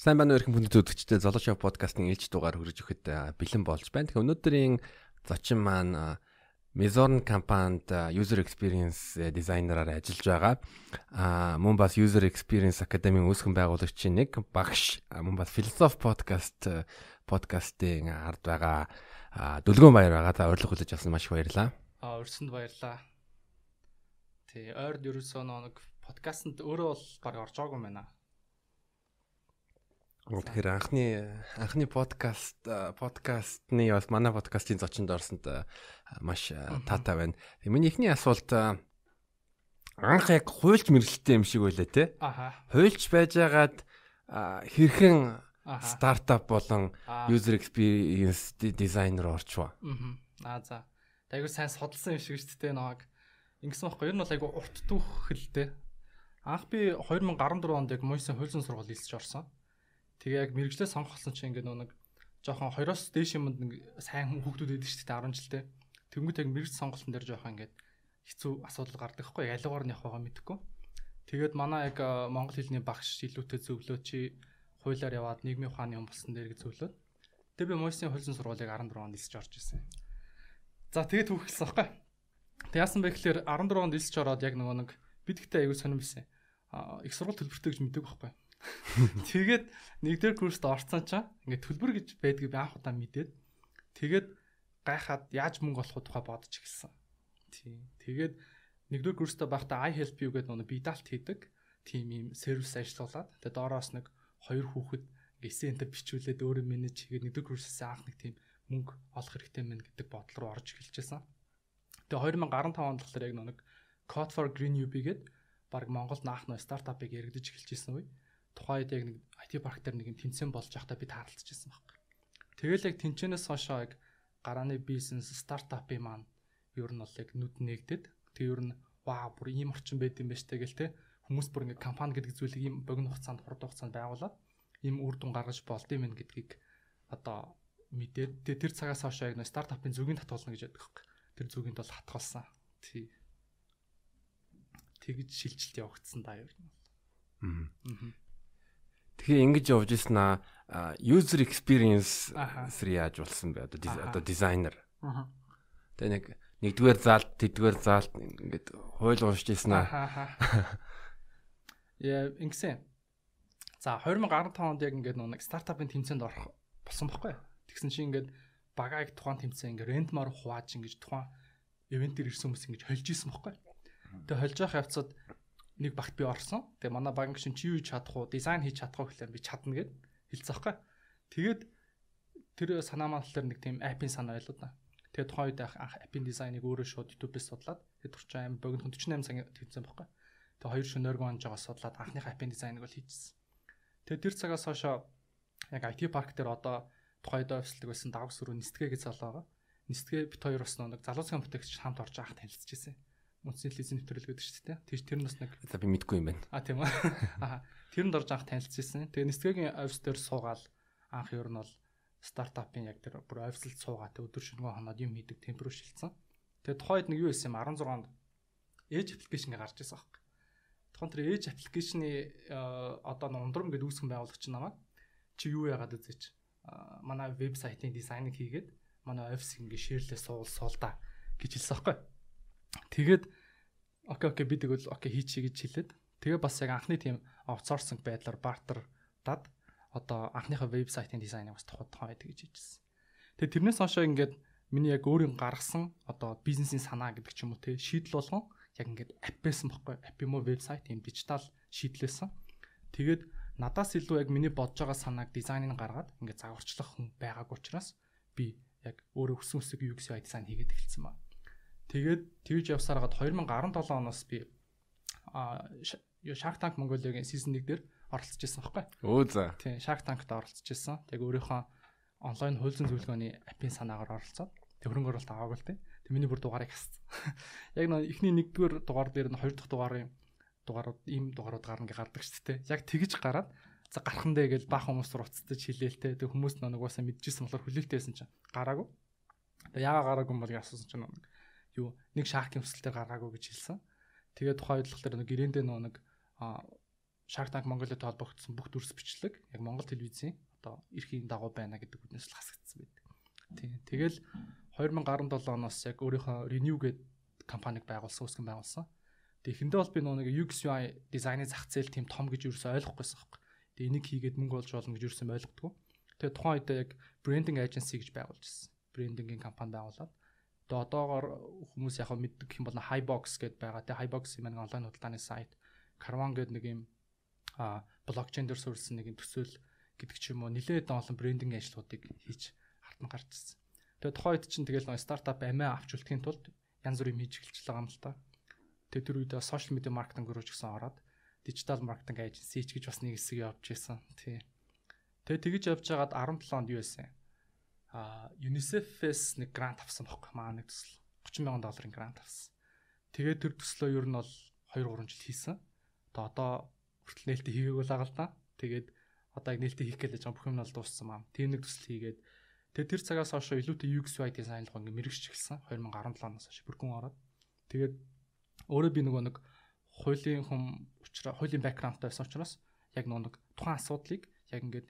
Сайн байна уу хүндэт үзэгчдээ Золоо шоу подкастын ээлж дугаар хүрэж өгөхөд бэлэн болж байна. Тэгэхээр өнөөдрийн зочин маань Mizorn компанид user experience дизайнераар ажиллаж байгаа. Аа бас user experience academy үүсгэн байгуулагчийн нэг багш бас philosophy podcast подкастын ард байгаа Дүлгөөн баяр байгаа. Та урилга хүлээж авсан маш их баярлалаа. Аа өрсөнд баярлалаа. Тий, ойрд ерөөсөө нэг подкастэнд өөрөө бол баг орж байгаагүй юм байна. Тэгэхээр анхны анхны подкаст подкастны бас манай подкастын зочинд орсонд маш таатай байна. Миний эхний асуулт анх яг хуульч мэрэгчлээ юм шиг байлаа те. Хуульч байжгаад хэрхэн стартап болон user experience designer орчваа. Аа за. Айгуу сайн судалсан юм шиг шүү дээ нэг. Ингэсэн байхгүй. Ер нь бол айгуу урт түүх хэлтэй. Анх би 2014 онд яг Мойсын хуульсан сургууль хэлсэж орсон. Тэгээ яг мэрэгчлээ сонгохолсон чинь ингээд нэг жоохон хоёроос дээш юмд нэг сайн хүүхдүүд байдаг шүү дээ 10 жилдээ. Тэнгүүт яг мэрэгч сонголтын дээр жоохон ингээд хэцүү асуудал гардаг хгүй ялуугаар нь явах байгаа мэдэхгүй. Тэгээд манай яг монгол хэлний багш илүүтэй зөвлөө чи хуулиар яваад нийгмийн ухааны юм болсон дээр гэж зөвлөөд. Тэгээ би Мойсын хөлсөн сургуулийг 14 онд нэлсэж орж исэн. За тэгээд түүхэлсэн байхгүй. Тэг яасан бэ гэхээр 14 онд нэлсэж ороод яг нөгөө нэг бидгтээ аягүй сонирм. А их сургууль төлбөртэй гэж мэддэг байхгүй. Тэгээд нэгдүгээр курст орцсон чаа ингээд төлбөр гэж байдгийг би анх удаа мэдээд тэгээд гайхаад яаж мөнгө олох тухай бодож эхэлсэн. Тийм. Тэгээд нэгдүгээр курстаа байхдаа I help you гэдэг нэг бидалт хийдэг тийм юм сервис ажиллуулад тэгээд доороос нэг хоёр хүүхэд эсэнтэ бичүүлээд өөрөө менеж хийгээд нэгдүгээр курсээс анх нэг тийм мөнгө олох хэрэгтэй мэн гэдэг бодол руу орж эхэлжсэн. Тэгээ 2015 онд болохоор яг нэг Code for Green UB гэдэг баг Монголд наах нөө стартапыг яригдж эхэлжсэн үе тухайд яг нэг IT парк дээр нэг юм тэнцэн болж байхдаа би тааралцчихсан байхгүй. Тэгэл яг тэнцэнээс хойшоо яг гарааны бизнес стартапын маань ер нь бол яг нүд нэгдэд тэг ер нь ваа бүр ийм орчин байд юм байна штэ гэл те хүмүүс бүр ингээ компани гэдэг зүйлийг ийм богино хугацаанд хурд хугацаанд байгуулад ийм үр дүн гаргаж болд юм гэдгийг одоо мэдээд тэр цагаас хойш яг стартапын зүгийн татуулна гэж яддаг хөөх. Тэр зүгинд бол хатгалсан. Тий. Тэгж шилжилт явагдсан да ер нь. Аа. Тэгэхээр ингэж явж ирсэн аа user experience яаж болсон бэ? Одоо одоо дизайнер. Тэгээ нэг нэгдүгээр заалт, тэдгээр заалт ингээд хуйл уншиж ирсэн аа. Яа, ингэсэн. За 2015 онд яг ингээд нэг стартапын тэмцээнд орох болсон байхгүй. Тэгсэн чинь ингээд багааг тухайн тэмцээн ингээд рентмар хувааж ингэж тухайн ивентээр ирсэн хүмүүс ингэж холж исэн байхгүй. Тэгээ холж явах явцад нэг багт би орсон. Тэгээ манай банк шин чи юу чадах уу, дизайн хийж чадах уу гэхлээр би чадна гэд хэлсэн аахгүй. Тэгээд тэр санаа мандлаар нэг тийм аппийн санаа байлуу да. Тэгээд тухайн үед анх аппийн дизайныг өөрөө шууд YouTube-ээс судлаад тэгээд турчин аим богино 48 цаг хийсэн байхгүй. Тэгээд хоёр шөнө өргөн онж байгаа судлаад анхных аппийн дизайныг бол хийжсэн. Тэгээд тэр цагаас хойшоо яг IT парк дээр одоо тухайн үед офислдаг байсан давс өрөө нистгэ гэж залуу байгаа. Нистгэ бит хоёр бас нэг залуусын бүтээгч хамт орж байхад танилцчихсэн үндсний лизинг нэвтрэл гэдэг шүү дээ. Тэр тэр нас нэг за би мэдгүй юм байна. А тийм үү. Аа тэрэнд орж анх танилцсан. Тэгээ нисгэгийн офис дээр суугаал анх ер нь бол стартапын яг тэр бүр офиселд суугаад өдөр шөнөгөө хоноод юм хийдэг темп рүү шилжсэн. Тэгээ тухайд нэг юу байсан юм 16 онд ээж аппликейшн гарч ирсэн аахгүй. Тухайн тэр ээж аппликейшны одоо нундрам гэдэг үүсгэн байгуулагч намайг чи юу яагаад үзээч манай вебсайтын дизайныг хийгээд манай офис ингээ ширлээ суул суулда гэж хэлсэн аахгүй. Тэгээд окей окей би тэгвэл окей хийчихье гэж хэлээд тэгээ бас яг анхны тийм аутсорсинг байдлаар бартардад одоо анхныхаа вебсайтын дизайныг бас тухайн байдаг гэж хэлсэн. Тэгээ тэрнээс хойшоо ингээд миний яг өөрийн гаргасан одоо бизнесийн санаа гэдэг ч юм уу те шийдэл болгон яг ингээд апп байсан бохгүй апп юм уу вебсайт юм дижитал шийдлээсэн. Тэгээд надаас илүү яг миний бодож байгаа санааг дизайныг гаргаад ингээд загварчлах хүн байгаагүй учраас би яг өөрөө өссөн өсөг UX UI дизайн хийгээд эхэлсэн байна. Тэгээд тэгж явсаар гад 2017 оноос би а Shark Tank Mongolia-гийн season 1 дээр оролцож ирсэн байхгүй. Өө за. Тийм, Shark Tank-т оролцож ирсэн. Тэг өөрийнхөө онлайн хөлзөн зөвлөгөөний аппийн санаагаар оролцоод хөрөнгө оруулалт аваагүй л тийм. Тэг миний бүр дугаарыг хассан. Яг нэг эхний нэгдүгээр дугаар дээр нь хоёр дахь дугаарын дугаарууд ийм дугаарууд гарна гэж гардаг шүү дээ. Яг тэгж гараад за гархан дээ гэж баах хүмүүс руцтаж хилээлтэй. Тэг хүмүүс нэг угаасаа мэдчихсэн болохоор хүлээлттэйсэн чинь гараагүй. Тэг яага гараагүй юм бол яасан чинь нэг юу нэг шахкийн өсөлтөөр гаргаагүй гэж хэлсэн. Тэгээд тухайн бодлого дээр нэг гэрээндээ нөө нэг Shark Tank Mongolia-тэй холбогдсон бүх дүрс бичлэг яг Монгол телевизийн одоо эрхийн дагуу байна гэдэг үгнээс л хасагдсан байд. Тийм. Тэгэл 2017 оноос яг өөрийнхөө Renew гэдэг компаниг байгуулсан, үүсгэн байгуулсан. Тэгээ эхэндээ бол би нэг UX UI дизайны зах зээл тийм том гэж юусэн ойлгохгүйсэн хэрэг. Тэгээ энийг хийгээд мөнгө олж болно гэж юусэн ойлгодгоо. Тэгээ тухайн үед яг branding agency гэж байгуулж ирсэн. Брендингийн компани байгуулад. Тэгээ одоогоор хүмүүс яг мэддэг юм бол Highbox гэдээ байгаа. Тэгээ Highbox юм онлайн худалдааны сайт. Carvan гэдэг нэг юм а блокчейн дээр суурилсан нэг юм төсөөл гэдэг ч юм уу нэлээд олон брендинг ажлуудыг хийж хартан гарч ирсэн. Тэгээ тухайн үед чинь тэгэл нэг стартап амиа авч үлдэхийн тулд янз бүрийн хийж эхэлж байгаа юм л та. Тэгээ тэр үед сошиал медиа маркетинг руу ч гэсэн ороод дижитал маркетинг эйженси ч гэж бас нэг хэсэг явж исэн. Тий. Тэгээ тэгж явж байгаад 17 онд юу байсан? А UNICEF-ээс нэг грант авсан бохоо маа нэг төсөл 30 сая долларын грант авсан. Тэгээд тэр төслөө ер нь бол 2 3 жил хийсэн. Тэгээ одоо хүртэл нээлттэй хийгээгүй л байгаа л да. Тэгээд одоо яг нээлттэй хийх гэж байгаа бүх юм нь бол дууссан маа. Тийм нэг төсөл хийгээд тэгээд тэр цагаас хойш илүүтэй UX UI дизайнлах ингээ мэрэгч эхэлсэн 2017 оноос хойш бүрхэн ороод. Тэгээд өөрөө би нөгөө нэг хуулийн хүм учраас хуулийн бэкграундтай байсан учраас яг нөгөө нэг тухайн асуудлыг яг ингээд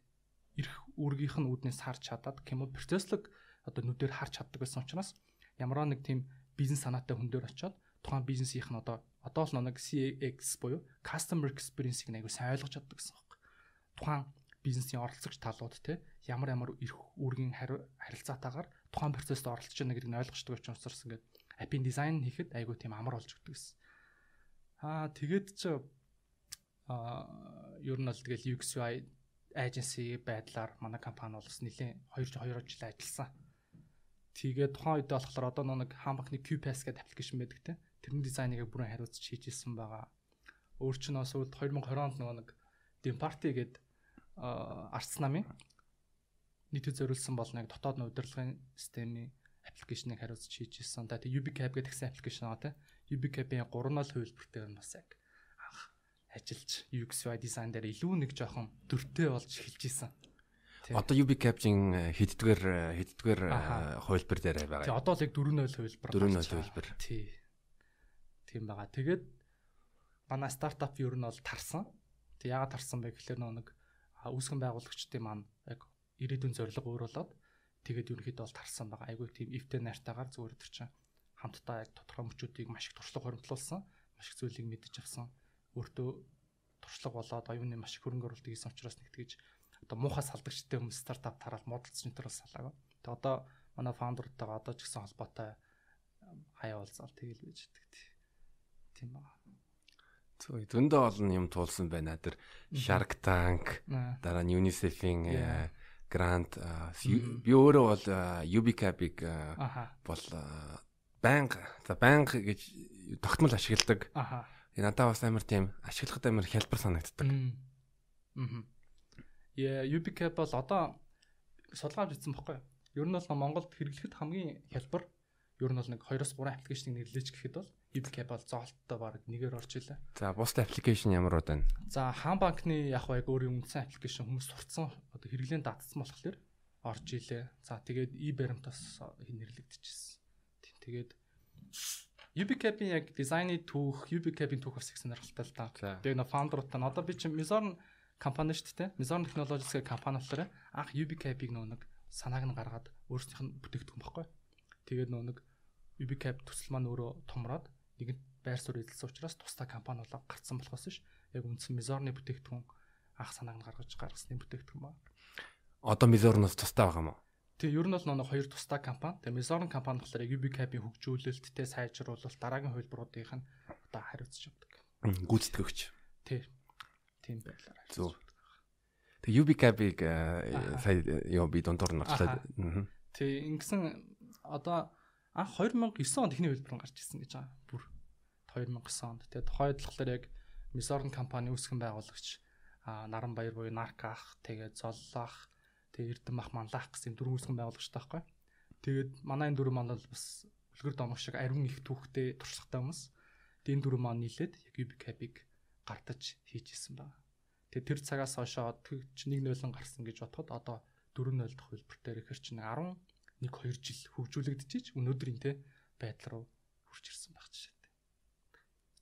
эрх үүргийнх нь үүднээс харж чадаад гэх юм уу процесслог одоо нүдээр харж чаддаг байсан учраас ямар нэг тийм бизнес санаатай хүн дээр очиод тухайн бизнесийнх нь одоо одоо л нэг CX буюу customer experience-ийг аягүй сайн ойлгож чаддаг гэсэн юм байна. Тухайн бизнесийн оролцогч талууд те ямар ямар эрх үүргийн харилцаатаагаар тухайн процессд оролцож байна гэдгийг нь ойлгочдөг учраас ингээд апийн дизайн хийхэд аягүй тийм амар болж өгдөг гэсэн. Аа тэгээд ч аа ер нь бол тэгэл UX UI agency байдлаар манай компани бол бас нэлийн 2 2 жил ажилласан. Тэгээд тухайн үед болохоор одоо нэг хаан банкны QPass гэдэг аппликейшн байдаг те. Тэрний дизайныг бүрэн хариуцж хийж ирсэн байгаа. Өөр чинь бас 2020 онд нөгөө нэг Dimparty гэдэг арц намын нийтэд зориулсан бол нэг дотоод нь удирдлагын системийн аппликейшнийг хариуцж хийж ирсэн. Тэгээд UbiCab гэдэг гэсэн аппликейшн байгаа те. UbiCab-ийн 3.0 хувилбартай нь бас яг ажиллаж UX UI дизайн дээр илүү нэг жоохон дөртэй болж эхэлж исэн. Одоо UB Caption хэддгээр хэддгээр хувилбар дээр байгаа. Тий одоо л яг 4.0 хувилбар. 4.0 хувилбар. Тий. Тийм байгаа. Тэгээд манай стартап ер нь бол тарсан. Тэг яагаад тарсан бэ гэхээр нэг үүсгэн байгуулагчдын маань яг ирээдүйн зорилго өөр болоод тэгээд ерөнхийдөө бол тарсан байгаа. Айгүй тийм ивтэй найртаагаар зүгээр төр чинь хамтдаа яг тодорхой мөчүүдийг маш их туршлага хоримтлуулсан. Маш их зүйлийг мэдэж авсан өөртөө туршлага болоод оюуны маш их хөрөнгө оруулалт хийсэн учраас нэг тэгж одоо муухай салдагчтай хүмүүс стартап тараал модалцсан бас салаагаа. Тэгээ одоо манай фаундертайгаа одоо ч гэсэн холбоотой хаяа уулзаал тэгэл байж идэг тийм байна. Зөв зөндөө олон юм туулсан байна. Тэр Shark Tank дараа нь UNICEF-ийн грант би өөрөө бол UbiCap-ыг бол банк за банк гэж тогтмол ашигладаг. Аха надад бас амар тийм ашиглахад амар хялбар санагддаг. Аа. Яа, UBCap бол одоо судалгааж бичсэн баггүй. Ер нь бол Монголд хэрэглэхэд хамгийн хялбар ер нь бол нэг 2-3 аппликейшнийг нэрлэж гэхэд бол UBCap бол зоолттой баг нэгээр орж илээ. За, бус аппликейшн ямар байна? За, хаан банкны яг яг өөрийн үндсэн аппликейшн хүмүүс сурцсан одоо хэрэглэн даатсан болохоор орж илээ. За, тэгээд e-баримтаас нэрлэгдэжсэн. Тэгээд UbiCap-ийн яг дизайны түүх, UbiCap-ийн түүх бас их сонирхолтой л да. Тэгээ нөө фаундерууд нь одоо би чинь Mizorn компани шүү дээ. Mizorn Technologies гэх компани болохоор анх UbiCap-ийг нөө нэг санааг нь гаргаад өөрсдийнх нь бүтээгдэхүүн баггүй. Тэгээд нөө нэг UbiCap төсөл маань өөрөө томроод нэгэнт байр суурь эзэлсэн учраас тусдаа компани болоо гарцсан болохоос ш. Яг үндсэн Mizorn-ы бүтээгдэхүүн анх санааг нь гаргаж гаргасны бүтээгдэхүүн ба. Одоо Mizorn-оос тусдаа байгаа юм уу? Тэгээ ер нь бол нэг хоёр тусдаа компани. Тэгээ Mizorn компани болохоор UbiCap-ийн хөгжүүлэлттэй сайжруулалт дараагийн хувилбаруудынх нь одоо хариуцж явдаг. Гүйцэтгэгч. Тий. Тийм байлаа. Зөв. Тэгээ UbiCap-ыг сая ёо би дундуур нь орлоо. Тий, ингэсэн одоо анх 2009 онд ихний хувилбар гарч ирсэн гэж байгаа. Бүр 2009 онд. Тэгээ тухайд болохоор яг Mizorn компани үүсгэн байгуулагч Наранбаяр буюу Нарках, тэгээ Золлах Тэгээ Эрдэнэ мах манлах гэсэн дөрвөн үсгэн байгуулагчтай байхгүй. Тэгээд манай энэ дөрвөн маань бол бас үлгэр домог шиг ариун их түүхтэй туршлагатай хүмүүс. Тэгээд энэ дөрвөн маань нийлээд яг UbiCap-ыг гартаж хийжсэн байна. Тэгээд тэр цагаас хойшоо ч нэг нойлон гарсан гэж бодоход одоо 4-0 дахь хөлбөртөөр ихэр чинь 11 2 жил хөгжүүлэгдчихэж өнөөдрийн те байдал руу хүрч ирсэн байх жишээтэй.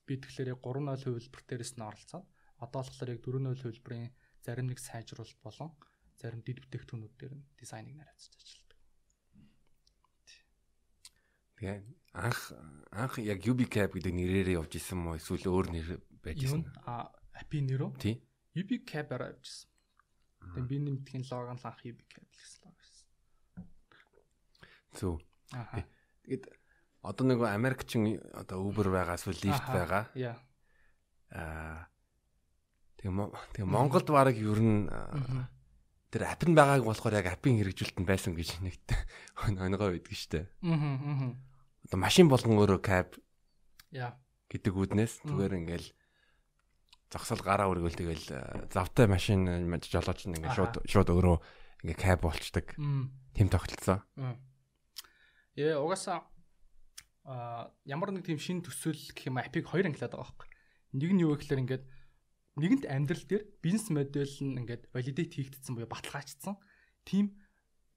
Би тэгэхээр 3-0 хөлбөртөөс нь оролцоод Одоо болохоор яг 4.0 хөлбөрийн зарим нэг сайжруулалт болон зарим дэд бүтээгдэхүүнүүд дээр нь дизайныг нарийцж ажилладаг. Тэгээ анх анх яг UbiCab гэдэг нэрээр явж исэн мó эсвэл өөр нэр байж исэн. а апи нэрөө Тий. UbiCab-аар авчихсан. Тэгээ би нэмтгэхийн лого нь л анх UbiCab гэсэн лого байсан. Зөв. Аха. Тэгээд одоо нөгөө Америкчин одоо Uber байгаа эсвэл Lyft байгаа. Аа тэгээ тэгээ Монголд баг ер нь аа. Тэр app нь байгааг болохоор яг app-ын хэрэгжилт нь байсан гэж нэг өнгөө байдаг штэ. Мгм. Одоо машин болгон өөрөө cab Яа. гэдэг үүднээс зүгээр ингээл зогсол гараа өргөөл тэгэл аа, завтай машин э, жолооч нь ингээд шууд шууд өөрөө ингээд cab болчдаг. Тим тогтолцоо. Мм. Ээ угаасаа а ямар нэг тийм шин төсөөл гэх юм апыг хоёр ангилаад байгаа байхгүй. Нэг нь юу гэхээр ингээд нэгэнт амьдрал дээр бизнес модель нь ингээд валидейт хийгдсэн буюу баталгаажсан тийм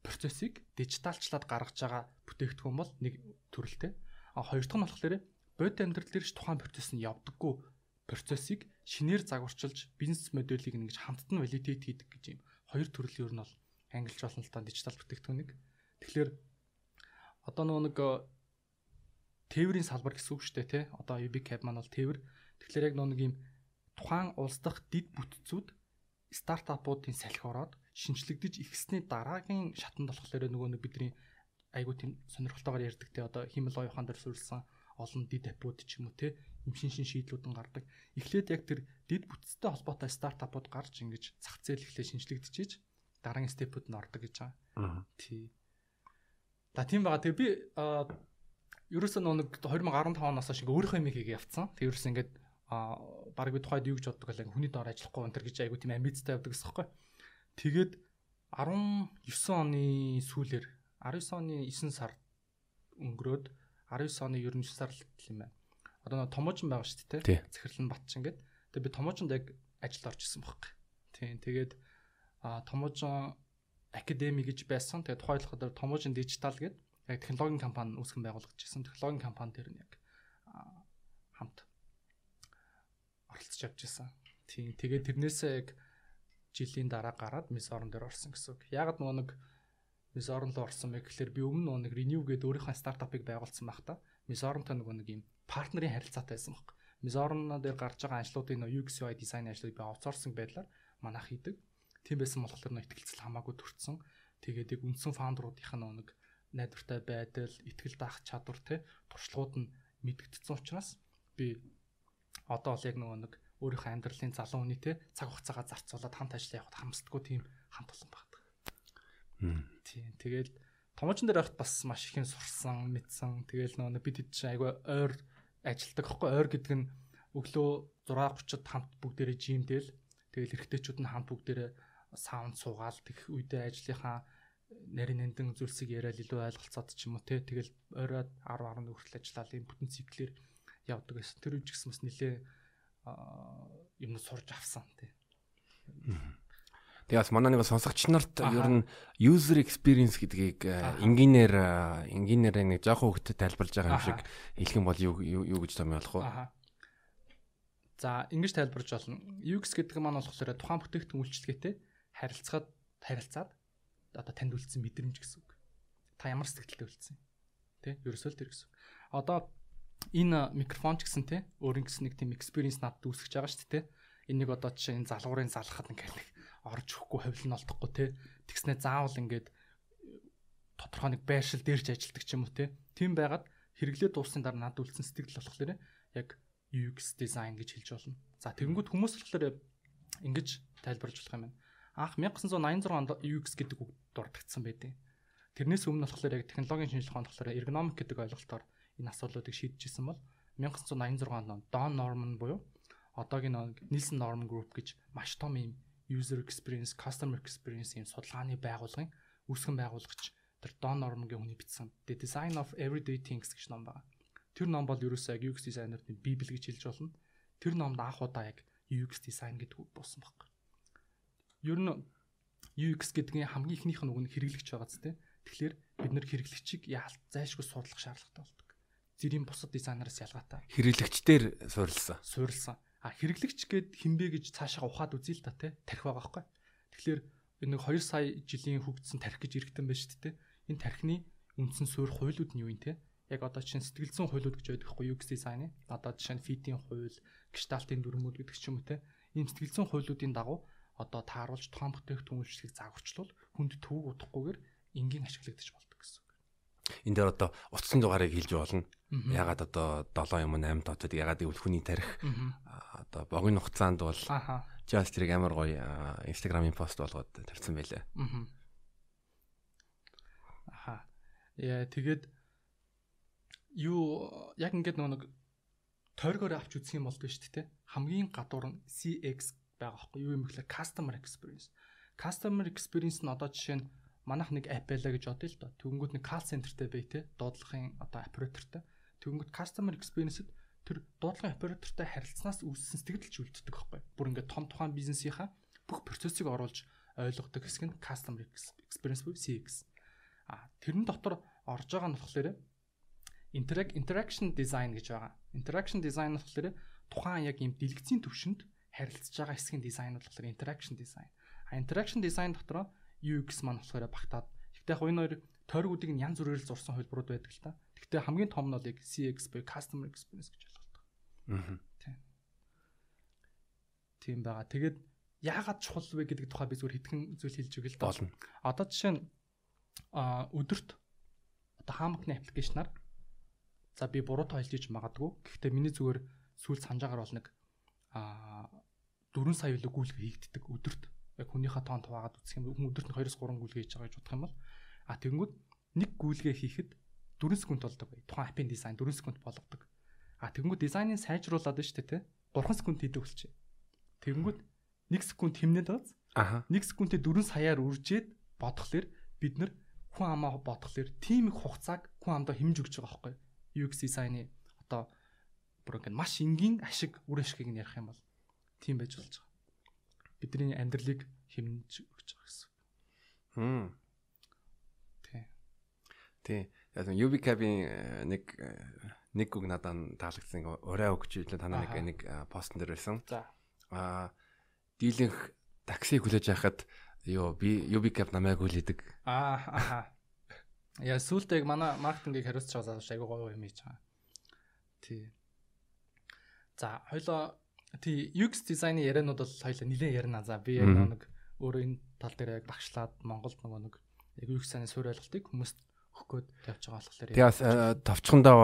процессыг дижиталчлаад гаргаж байгаа бүтээгдэхүүн бол нэг төрөлтэй. А хоёр дахь нь болохоор бодит амьдрал дээр ч тухайн процесс нь явдаггүй процессыг шинээр загварчилж бизнес моделийг нэгж хамтд нь валидейт хийдэг гэж юм. Хоёр төрөл ер нь бол ангилж болно л та дижитал бүтээгдэхүүнийг. Тэгэхээр одоо нөгөө нэг тээврийн салбар гэсэн үг шүү дээ тий. Одоо UbiCab маань бол тээвэр. Тэгэхээр яг нөгөө нэг юм тухайн улс дахь дид бүтцүүд стартапуудын салхи ороод шинжлэгдэж ихсний дараагийн шатанд болохоор нөгөө нэг бидний айгуу тийм сонирхолтойгоор ярьдаг тий. Одоо химэл оюухан дээр суурилсан олон дид апууд ч юм уу тий. Им шин шин шийдлүүд нь гардаг. Эхлээд яг тэр дид бүтцтэй холбоотой стартапууд гарч ингэж зах зээл эхлээ шинжлэгдчихэж дараагийн степүүд нь ордог гэж байгаа. Тий. За тийм байгаа. Тэгээ би ерөөсөө нэг 2015 оноос ингээ өөрийнхөө юм хийгээ явцсан. Тэгээ ерөөсөө ингээд а баг би тухайд юу гэж боддог? Ингээ хүний доор ажиллахгүй энэ төр гэж айгу тийм амбицтай явдаг гэсэн хэвхэв. Тэгээд 19 оны сүүлээр 19 оны 9 сар өнгөрөөд 19 оны 9 сар л юм байна. Одоо нэг томоочин байгаа шүү дээ, Тий. Захирлан Батчин гэдэг. Тэгээ би томоочонд яг ажилд орж исэн байхгүй. Тийм. Тэгээд а томоочон академи гэж байсан. Тэгээд тухайлбал томоочон дижитал гэдэг яг технологийн компани үүсгэн байгуулагдаж байсан. Технологийн компани дээр нь яг хамт оролцож явж байсан. Тийм. Тэгээд тэрнээсээ яг жилийн дараа гараад мис орон дээр орсон гэсэн үг. Яг нөгөө нэг мис орон руу орсон мэй гэхэлэр би өмнө нөгөө нэг Renew гэдэг өөрийнхөө стартапыг байгуулсан байх та. Мис оронтой нөгөө нэг юм партнерын харилцаатай байсан баг. Мис орон дээр гарч байгаа ажлуудын нөгөө UX UI дизайн ажлыг би аутсорсинг байдлаар манайх хийдэг. Тийм байсан болохоор нөө ихтгэлцэл хамаагүй төрсэн. Тэгээд яг үндсэн фаундеруудынх нь нэг найдвартай байдал, ихтгэл даах чадвар те туршлагууд нь мэдэгдсэн учраас би одоо бол яг нөгөө нэг өөрийнхөө амьдралын залуу хүний те цаг хугацаагаа зарцуулаад хамт ажиллаа явахад хамсдаггүй тийм хамт олон багт. Тийм. Тэгээд томоочин дээр байхад бас маш их юм сурсан, мэдсэн. Тэгээл нөгөө бид хэд чинь айгүй ойр ажилдаг аахгүй ойр гэдэг нь өглөө 6:30-д хамт бүгдээрээ жимдэл тэгэл эрэгтэйчүүд нь хамт бүгдээрээ саунд суугаал тэгэх үедээ ажлынхаа нарийн нандин зүйлсийг яриад илүү ойлголцоод ч юм уу те тэгэл оройд 10 11 хүртэл ажиллаад ийм бүтэн циклэр явдаг гэсэн. Тэр үеч гэсэн бас нилээ юм сурж авсан те. Тэгээс манай нэг сонсогч нарт ер нь user experience гэдгийг Аха. энгийнээр э, нэг жоохон хөвгөд тайлбарлаж байгаа юм шиг хэлэх юм бол юу юу гэж томьёолох вэ? Аха. За ингэж тайлбарж болно. UX гэдэг нь маань болохоор тухайн бүтээгдэхүүн үйлчлэгээтэй харилцаад харилцаад одоо танд үлдсэн мэдрэмж гэсэн үг. Та ямар сэтгэлтэй үлдсэн? Тэ? Ерөөсөө л тэр гэсэн. Одоо энэ микрофон ч гэсэн те өөрийн гэсэн нэг тийм experience надад үүсгэж байгаа шүү дээ те. Энийг одоо жишээ энэ залгуурын залхахад ингээд нэг орж өгөхгүй ховлон олдохгүй те. Тэгснэ заавал ингээд тодорхой нэг байршил дээрч ажилдаг ч юм уу те. Тийм байгаад хэрэглээ дуусны дараа надад үлдсэн сэтгэл болохоор яг UX design гэж хэлж болно. За тэгэнгүүт хүмүүс болохоор ингэж тайлбарлаж болох юм байна. Анх 1986 онд UX гэдэг үг дурдгдсан байдیں۔ Тэрнээс өмнө болохоор яг технологийн шинжилгээ хонд болохоор ergonomic гэдэг ойлголтоор энэ асуудлуудыг шийдэжсэн бол 1986 онд Don Norman буюу одоогийн Nielsen Norman Group гэж маш том юм user experience, customer experience юм судалгааны байгууллагын үүсгэн байгуулагч тэр Don Norman-гийн хүний бичсэн The Design of Everyday Things гэж ном байна. Тэр ном бол ерөөсөө яг UX дизайнеруудын библ гэж хэлж болно. Тэр номд анх удаа яг UX дизайн гэдэг үг буусан баг. Ер нь UX гэдгийн хамгийн ихнийх нь үг нь хэрэглэгч байгаа зү. Тэгэхээр бид нэр хэрэглэгчийг яалт зайлшгүй судлах шаардлагатай болдог. Зэрийн бусад дизайнераас ялгаатай Хэрэглэгчдэр суурилсан. суурилсан. А хэрэглэгч гээд хинбэ гэж цаашаа ухаад үзье л та тий тарих байгаа байхгүй. Тэгэхээр энэ нэг 2 сая жилийн хөгжсөн тарих гэж иргэдэн байна шүү дээ. Энэ тархины үндсэн суурь хуйлууд нь юу юм те? Яг одоо чинь сэтгэл зүйн хуйлууд гэж байдаг хгүй UX design. Одоо жишээ нь фитийн хууль, гешталтын дүрмүүд гэдэг ч юм уу те. Ийм сэтгэл зүйн хуйлуудын дагуу одоо тааруулж тоон бүтээгдэхүүн үйлчлэгийг загварчлуул хүнд төвөг удахгүйгээр энгийн ашиглагдаж болдог Энд дээр одоо утсан дугаарыг хэлж болно. Ягаад одоо 7 юм 8 дотоод ягаад гэвэл хүний тарих одоо богино хугацаанд бол just тэрийг амар гоё Instagram-ийн пост болгоод тавьсан байлаа. Аха. Яа тэгээд юу яг ингээд нэг тойргоор авч үзэх юм болдгоо шүү дээ. Хамгийн гадуур нь CX байгаа байхгүй юу юм гэхлээр customer experience. Customer experience нь одоо жишээ нь манах нэг app байлаа гэж бодъё л доо. Тэнгүүд нэг call centerтэй бай тэ дуудлагын одоо оператортай. Тэнгүүд customer experience-д тэр дуудлагын оператортай харилцснаас үүссэн сэтгэл ч үлддэг байхгүй. Бүр ингээд том тухайн бизнесийнхаа бүх процессыг оруулж ойлгодог хэсэг нь customer experience буюу CX. А тэрэн дотор орж байгаа нь болохоор interaction design гэж байгаа. Interaction design болохоор тухайн яг юм дэлгэцийн төвшөнд харилцаж байгаа хэсгийн дизайн болохоор interaction design. А interaction design дотор UX маань болохоор багтаад. Гэхдээ яг энэ хоёр тойргуудыг нь янз бүрээр зурсан хөлбрүүд байдаг л та. Гэхдээ хамгийн том нь бол яг CX буюу customer experience гэж Аа. Тийм. Тийм байгаа. Тэгээд яагаад чухал вэ гэдэг тухай би зүгээр хэдхэн зүйл хэлж өгье л да. Болно. Одоо жишээ нь а өдөрт одоо хаамхны аппликейшнаар за би буруу тойлж иж магадгүй. Гэхдээ миний зүгээр сүүл санаж байгаа бол нэг а 4 сая үлэг гүйлгээ хийгддэг өдөрт. Яг хүнийхээ тоон хуваагаад үзэх юм хүн өдөрт 2-3 гүйлгээ хийж байгаа гэж бодох юм бол а тэгэнгүүт нэг гүйлгээ хийхэд 4 секунд болдог бай. Тухайн аппын дизайн 4 секунд болгодог. А тэгэнгүүт дизайныг сайжруулад нь дээ те. 3 секунд хийдэг болчих. Тэгэнгүүт 1 секунд хэмнээд бац. Аха. 1 секундэд 4 саяар үржээд бодхолэр бид нар хүн амаа бодхолэр тийм их хугацааг хүн амдаа хэмж өгч байгаа байхгүй UX дизайны одоо бүр ингэ маш энгийн ашиг үр ашигыг нь ярих юм бол тийм байж болж байгаа. Бидний амьдралыг хэмж өгч байгаа гэсэн. Хм. Тий. Тий. Яг нь UBCAB-ийн нэг э, нэг үг надад таалагдсан урай өгч ийлээ танаа нэг нэг постн дээр байсан. За. Аа дийлэнх таксиг хүлээж авахад ёо би UBCAB намайг хүлээдэг. Аа аха. Яа сүултээ манай маркетингийг хариуцж байгаа айгуу гоё юм хийж байгаа. Тий. За хоёлоо тий UX дизайны яриануд бол хоёлоо нилээн ярина. За би яг нэг өөрөө энэ тал дээр яг багшлаад Монголд нөгөө нэг яг UX-ийн суурь ойлголтыг хүмүүст өгөх гээд тавьж байгаа болохоор Тэгээс товчхондоо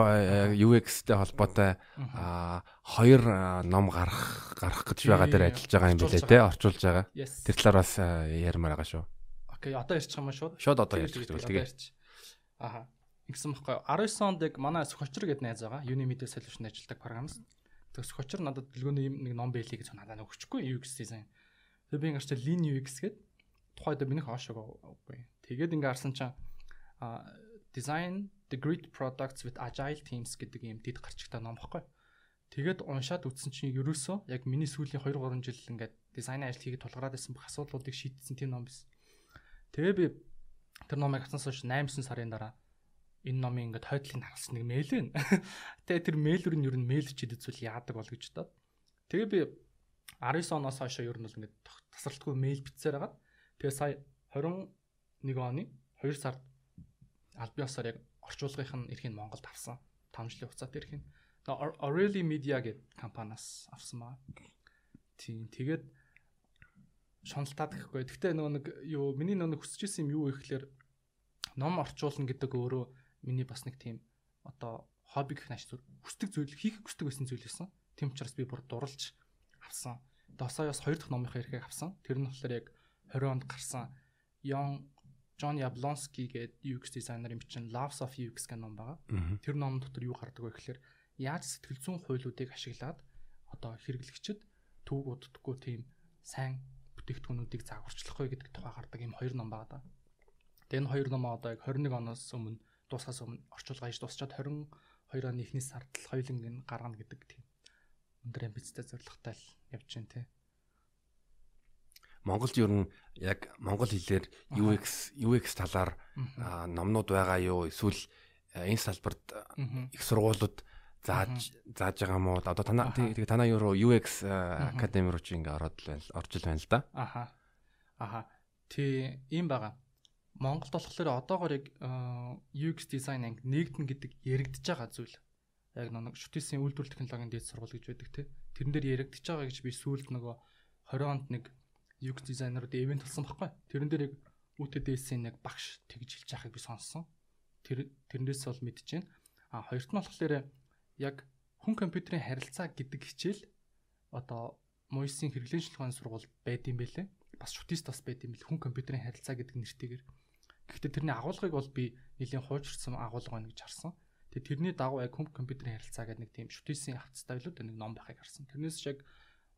UX-тэй холбоотой хоёр ном гарах гарах гэж байгаа дээр ажиллаж байгаа юм билээ те орчуулж байгаа. Тэр талаар бас ярмаар байгаа шүү. Окей, одоо ярьчих юм шууд. Шууд одоо ярьчих тэгвэл тэгээ. Аха. Ингэсэн баггүй. 19 онд яг манай Сөхочр гэдэг найз байгаа. Unimid Solution ажилладаг программист. Тэгээ Сөхочр надад дэлгөөний юм нэг ном байлээ гэж надад өгчихгүй UX design. Тэгээ би ингээрч Lean UX гэдэг тухайд минийх оошоогүй. Тэгээд ингээ харсан чинь design the great products with agile teams гэдэг юм дэд гарчигтай ном баггүй. Тэгээд уншаад үтсэн чинь ерөөсөө яг миний сүүлийн 2 3 жил ингээд дизайн ажил хийгээд тулгараад байсан бүх асуудлуудыг шийдсэн тийм ном байсан. Тэгээ би тэр номыг хатсан сууш 8 9 сарын дараа энэ номын ингээд хойдлыг харсан нэг мэйл байна. Тэгээ тэр мэйлүр нь ер нь мэйл чидэд зүйл яадаг бол гэж бодоод. Тэгээ би 19 оноос хойш ер нь бол ингээд тасралтгүй мэйл бичсээр хагаад тэгээ сая 21 оны 2 сард аль биесаар яг орчуулгынх нь эрхийг Монголд авсан. 5 жилийн хугацаатай эрхийг. Aurelia Media гэдэг компаниас авсан баа. Тийм. Тэгээд шуналтаад гэхгүй. Гэхдээ нөгөө нэг юу миний нөгөө хүсэжсэн юм юу гэхээр ном орчуулна гэдэг өөрөө миний бас нэг тийм одоо хобби гэх нааш хүсдэг зүйл хийх хүсдэг байсан зүйл байсан. Тийм учраас би бүр дурлж авсан. Досоёос хоёр дахь номынхаа эрхийг авсан. Тэр нь болохоор яг 20 онд гарсан Young John Yablonsky гэдэг UX дизайнерын бичсэн Loves of UX гэх ном байгаа. Тэр ном дотор юу гардаг вэ гэхээр яаж сэтгэл зүйн хуйлуудыг ашиглаад одоо хэрэглэгчд төвөг уддаггүй тийм сайн бүтээгдэхүүнүүдийг загварчлах вэ гэдэг тухай гардаг юм хоёр ном байгаа да. Тэгээ энэ хоёр ном одоо яг 21 оноос өмнө дуусахаас өмнө орчуулга хийж дуусчаад 22 оны эхний сард л хоёуланг нь гаргана гэдэг тийм өндөр амбицтай зорилготой л явж байна те. Монголд ер нь яг монгол хэлээр UX UX талаар номнууд байгаа юу эсвэл энэ салбарт их сургуулиуд зааж зааж байгаа мó одоо танаа тэгээ танаа юу UX академи руу чи ингээ ороод л байна орж л байна л да. Аха. Аха. Тий ийм байгаа. Монголд болохоор одоогоор яг UX design анги нэгдэн гэдэг яригдж байгаа зүйл. Яг нэг шүтээсийн үйлдвэрлэл технологийн дээд сургууль гэж байдаг те. Тэрэн дээр яригдж байгаа гэж би сүүлд нөгөө 20 онд нэг UX дизайнерууд ивент болсон байхгүй. Тэрэн дээр яг UTDS-ийн нэг багш тэгж хэлж байгааг би сонссон. Тэр тэрнээс бол байна. А хоёрт нь болохоор яг хүн компьютерийн харилцаа гэдэг хичээл одоо Мойсийн хэрэглэн шилжүүлэх сургууль байд юм бэлээ. Бас шүтист бас байд юм бэл хүн компьютерийн харилцаа гэдэг нэртэйгээр. Гэхдээ тэрний агуулгыг бол би нэлийн хуучирсан агуулга байна гэж харсан. Тэгээ тэрний дагуу яг хүн компьютерийн харилцаа гэдэг нэг тийм шүтээсийн хавцтай билүү нэг ном байхыг харсан. Тэрнээс яг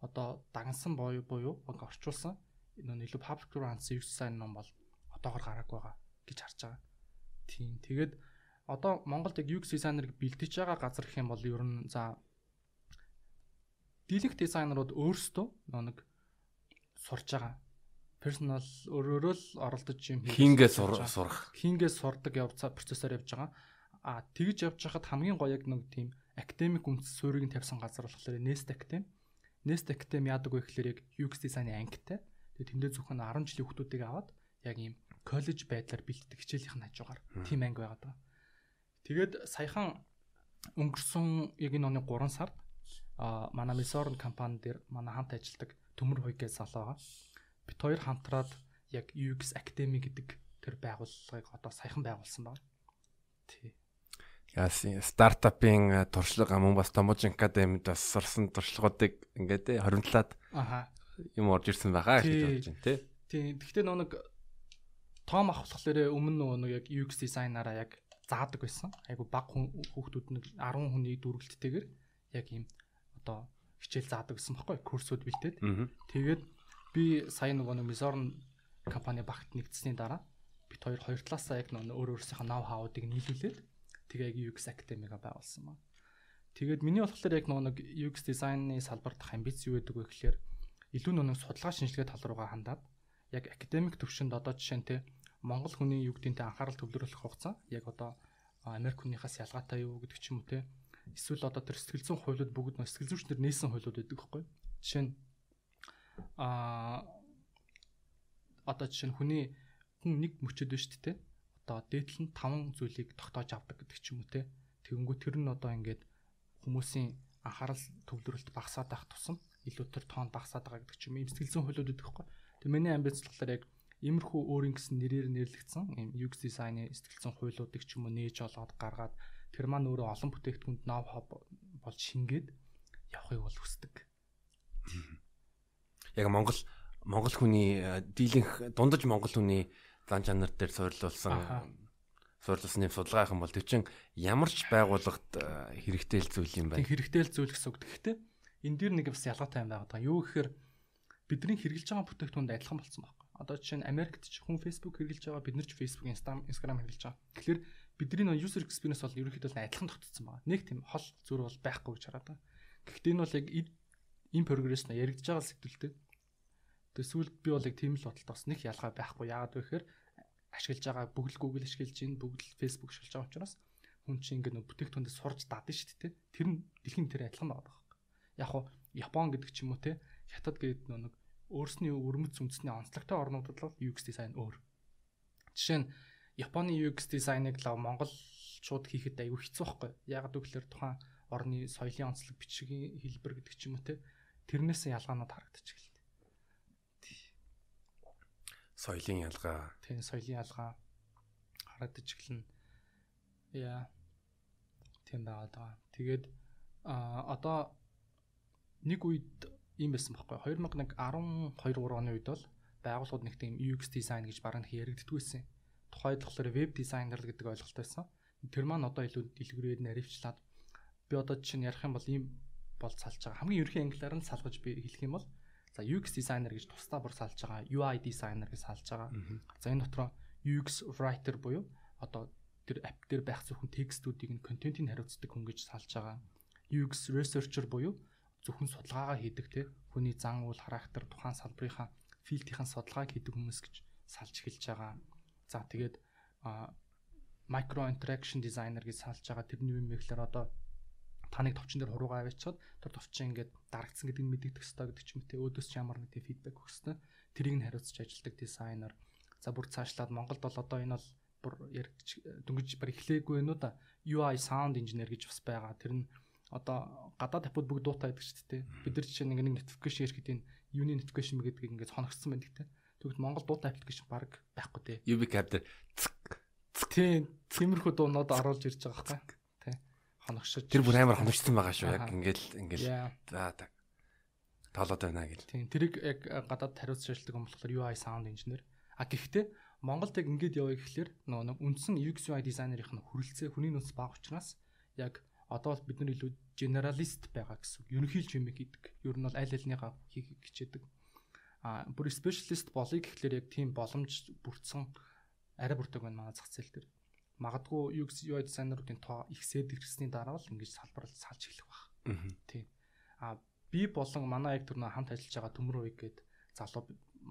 одоо дагнсан буюу буюу яг орчуулсан энэ илүү public grants use sign ном бол одоогор гараагүй байгаа гэж харж байгаа. Тийм. Тэгээд одоо Монголд яг UX дизайнерыг бэлдэж байгаа газар гэх юм бол ер нь за дийлэнх дизайнерууд өөрсдөө нэг сурж байгаа. Personal өөрөөрөө л оролдож юм хийнгээс сурах. Хийнгээс сурдаг явцаа процессор явж байгаа. А тэгж явж хахад хамгийн гоё яг нэг тийм академик үндэс суурийг тавьсан газар болохоор Nest Academy. Nest Academy яадаг вэ гэхээр яг UX дизайны ангитай. Тэгээ тэндээ зөвхөн 10 жилийн хүүхдүүдийг аваад яг ийм коллеж байдлаар бэлддэг хичээлийнх нь хажуугаар тийм анги байгаад байгаа. Тэгээд саяхан өнгөрсөн яг энэ оны 3 сард а манай Мисорн компани дээр манай хамт ажилладаг Төмөр Хуйгээс салаа. Бид хоёр хамтраад яг UX Academy гэдэг тэр байгууллагыг одоо саяхан байгуулсан байна. Тий. Яасын стартапын туршлага мөн бас Томожин академид бас сурсан туршлагуудыг ингээд хоримтлаад аха юм орж ирсэн байгаа гэж бодож байна тий. Тий. Гэхдээ нэг том авахлахлаарэ өмнө нөгөө яг UX дизайнераа яг заадаг байсан. Айгу баг хүүхдүүд нэг 10 хүний дүргэлттэйгээр яг ийм одоо хичээл заадаг гэсэн баггүй курсууд бэлдээд. Тэгээд би сая нөгөө нэг Mizorn компани багт нэгдсэний дараа бит хоёр хоёр талаасаа яг нөгөө өөр өөрсдийнхөө нав хауудыг нийлүүлээд тэгээ яг UX Academy-га байгуулсан байна. Тэгээд миний болохоор яг нөгөө нэг UX дизайны салбар дах амбиц юу гэдэг вэ гэхээр илүү нөгөө судалгаа шинжилгээ тал руугаа хандаад яг академик төвшөнд одоо жишээ нь те Монгол хүний юу гэдэнтэй анхаарал төвлөрүүлэх хугацаа яг одоо Америк хүнийхээс ялгаатай юу гэдэг ч юм уу те эсвэл одоо тэр сэтгэл зүйн хуйлууд бүгд нөө сэтгэл зүйчнэр нээсэн хуйлууд байдаг байхгүй жишээ нь а одоо жишээ нь хүний хүн нэг мөчөд шүү дээ одоо дээдл нь таван зүйлийг тогтоож авдаг гэдэг ч юм уу те тэгэнгүү тэр нь одоо ингээд хүмүүсийн анхаарал төвлөрөлт багасаад байх тусам илүү тэр тоон багасаад байгаа гэдэг ч юм ийм сэтгэл зүйн хуйлууд байдаг байхгүй. Тэг миний амбиц болохоор яг Иймэрхүү өөрийн гэсэн нэрээр нэрлэгдсэн ийм UX дизайны сэтгэлзэн хуйлуудыг ч юм уу нээж олоод гаргаад тэр маань өөрөө олон бүтээгдэхүүнд ноу хав болж шингээд явахыг бол хүсдэг. Яг Монгол Монгол хүний э, дийлэнх дундаж Монгол хүний зан чанар дээр суйрлуулсан суйрлуулсан юм судалгаа юм бол тэр чин ямар ч байгууллагад э, хэрэгтэй л зүйл юм байна. Хэрэгтэй л зүйл гэсэн үг. Гэхдээ энэ дэр нэг бас ялгаатай юм байгаа. Юу гэхээр бидний хэрэгжилж байгаа бүтээгдэхүүнд адилхан болсон байна одоо жишээ нь Америкт ч хүн Facebook хэрэглэж байгаа бид нар ч Facebook, Instagram хэрэглэж байгаа. Тэгэхээр бидний нөө user experience бол ерөнхийдөө адилхан тогтцсон байгаа. Нэг тийм хол зүр бол байхгүй гэж хараад байгаа. Гэхдээ энэ бол яг энэ прогресс нь яригдж байгаа сэтгэлтэй. Тэгээ сүүлд би бол яг тийм л бодолтой бас нэг ялгаа байхгүй. Яагаад вэ гэхээр ашиглаж байгаа бүгд Google ашиглаж байна, бүгд Facebook ашиглаж байгаа учраас хүн чинь ингээ нөө бүтээгдэхүүндээ сурж дадсан шүү дээ. Тэр нь дэлхийн тэр адилхан байгаа байхгүй. Яг хуу Япон гэдэг ч юм уу те Хятад гэдэг нэг өөрсний өрмөц үндэсний онцлогтой орнуудад л UX дизайн өөр. Жишээ нь Японы UX дизайныг л монголчууд хийхэд аюу хэцүү байхгүй. Яг гэвэл тухайн орны соёлын онцлог бичгийн хэлбэр гэдэг ч юм уу те тэрнээс ялгаанууд харагдчих л. Соёлын ялгаа. Тийм соёлын ялгаа харагдаж эхэлнэ. Яа. Тийм байгаад байгаа. Тэгээд а одоо нэг үед ийм байсан байхгүй 2012 3 оны үед бол байгууллагууд нэг тийм UX design гэж бараг их яригддаг байсан. Тухайд болохоор web designer гэдэг ойлголт байсан. Тэр маань одоо илүү дэлгэрээд наривчлаад би одоо чинь ярих юм бол ийм бол салж байгаа. Хамгийн ерхий англиар нь салгаж би хэлэх юм бол за UX designer гэж тусдаа бүр салж байгаа. UI designer гэж салж байгаа. За энэ дотроо UX writer буюу одоо тэр app дээр байх зөвхөн текстүүдийг нь контентийг хариуцдаг хүн гэж салж байгаа. UX researcher буюу зөвхөн судалгаагаа хийдэг те хүний зан үйл характер тухайн салбарынхаа филдийн судалгааг хийдэг хүмүүс гэж салж эхэлж байгаа. За тэгээд micro interaction designer гэж салж байгаа тэрний юм ихлээр одоо та нэг товчон дээр хуруугаа аваачаад тэр товчон ингээд дарагдсан гэдгийг мэддэг ёстой гэдэг ч юм те өөдөөс ч ямар нэг фидбек өгөх ёстой. Тэрийг нь хариуцж ажилдаг дизайнер. За бүр цаашлаад Монголд бол одоо энэ бол бүр дөнгөж бар эхлээгүй нүү да UI sound engineer гэж бас байгаа. Тэр нь одоо гадаад апууд бүгд дуутай байдаг шүү дээ. Бид нар жишээ нэг нэг notification ирэхэд энэ юуны notification гэдгийг ингээд хоногцсон байдаг те. Тэгвэл Монгол дуутай аппликейшн баг байхгүй те. UV capture Тийм, тиймэрхүү дуунууд оруулж ирж байгаа байхгүй хоногшож тэр бүр амар хоногчсон байгаа шүү яг ингээл ингээл за так тоолоод байна гэл. Тийм тэрийг яг гадаад хариуц шилдэг юм болохоор UI sound engineer. А гэхдээ Монголд яг ингээд явъя гэхэлэр нөгөө нэг үндсэн UX UI дизайнерийнх нь хүрэлцээ хүний нөөц бага учраас яг одоо бол бид нар илүү generalist байгаа гэсэн. Ерөнхийлж юм хийдэг. Ер нь бол аль альныгаа хийх хичээдэг. А бүр specialist болъё гэхэлэр яг тийм боломж бүрдсэн арай бүрдэг байна манай зах зээл дээр магадгүй UX UI дизайнеруудын тоо ихсээд ирсний дараа л ингэж салбарлал салж эхлэх баг. Тийм. А би болон манай яг тэр нэг хамт ажиллаж байгаа төмөр үе гээд залуу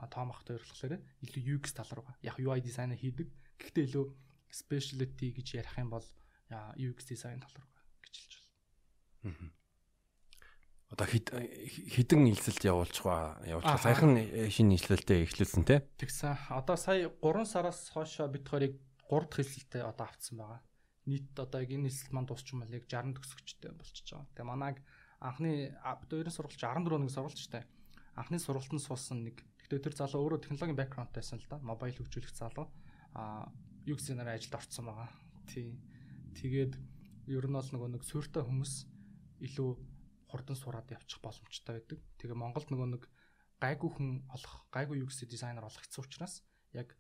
тоомохтой ярилцлаар илүү UX тал руу яг UI дизайн хийдэг. Гэхдээ илүү specialty гэж ярих юм бол UX дизайн тал руу гэж хэлж байна. Одоо хідэн илсэлт явуулчих ба явуулчих. Саяхан шинэ нийслэлтэй эхлүүлсэн те. Тэгсэн. Одоо сая 3 сараас хойш бид хоёрыг 3 дахь хэлсэлтэй одоо авцсан байгаа. Нийт одоо яг энэ хэлсэлт маань дуусчих юм бол яг 60 төгсөгчтэй болчихж байгаа. Тэгээ манайг анхны хоёрын сургуульч 14 оны сургуульчтай. Анхны сургалтанд суусан нэг гэхдээ тэр залуу өөрөө технологийн бэкграундтайсан л да. Мобайл хөгжүүлэх залуу. А UX дизайнер ажилд орсон байгаа. Тий. Тэгээд ер нь бол нөгөө нэг суурьтай хүмүүс илүү хурдан сураад явчих боломжтой байдаг. Тэгээ Монголд нөгөө нэг гайгүй хүн олох, гайгүй UX дизайнер олох хэцүү учраас яг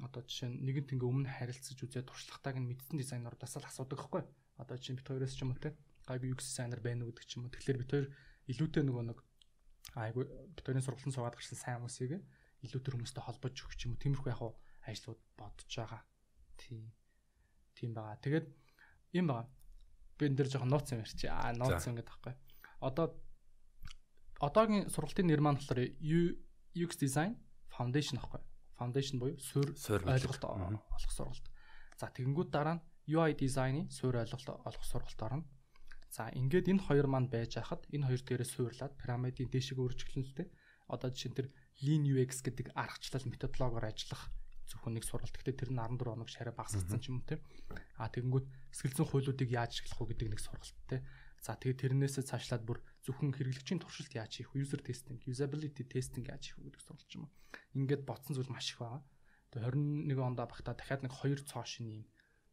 одоо жишээ нь нэгэнт ингээ өмнө харилцаж үзээд туршлагатайг нь мэдсэн дизайнерудаас л асуудаг байхгүй. Одоо чинь бит хоёроос ч юм уу те гайгүй UX дизайнер байна уу гэдэг ч юм уу. Тэгэхээр бит хоёр илүүтэй нөгөө нэг айгу бит хоёрын сургалтын суугаад гарсан сайн хүмүүсийг илүүтэй хүмүүстэй холбож өгч юм уу. Тиймэрхүү яг ажлууд бодож байгаа. Тийм. Тийм байгаа. Тэгээд юм байгаа. Би энэ дэр жоохон нууц юм ярьчих. Аа нууц юм гэдэг байхгүй. Одоо одоогийн сургалтын нэр маань болохоор UX design foundation аахгүй foundation буюу суурь ойлголт олох сургалт. За тэгэнгүүт дараа нь UI design-ы суурь ойлголт олох сургалт орно. За ингээд энэ хоёр маань байж хахад энэ хоёр дээрээ суурлаад пирамидын дээшээ өөрчлөлттэй одоо жишээ нь тэр Lean UX гэдэг аргачлал методологоор ажиллах зөвхөн нэг сургалт. Гэхдээ тэр нь 14 хоног шараа багасгацсан ч юм уу те. А тэгэнгүүт сэтгэлзэн хуулиудыг яаж ашиглах вэ гэдэг нэг сургалт те. За тэгээд тэрнээсээ цаашлаад бүр зөвхөн хэрэглэгчийн туршилт яаж хийх вэ? User testing, usability testing яаж хийх вэ гэдэг сургалт юм. Ингээд бодсон зүйл маш их байгаа. Тэгээд 21 онд багтаа дахиад нэг 2 цоо шин юм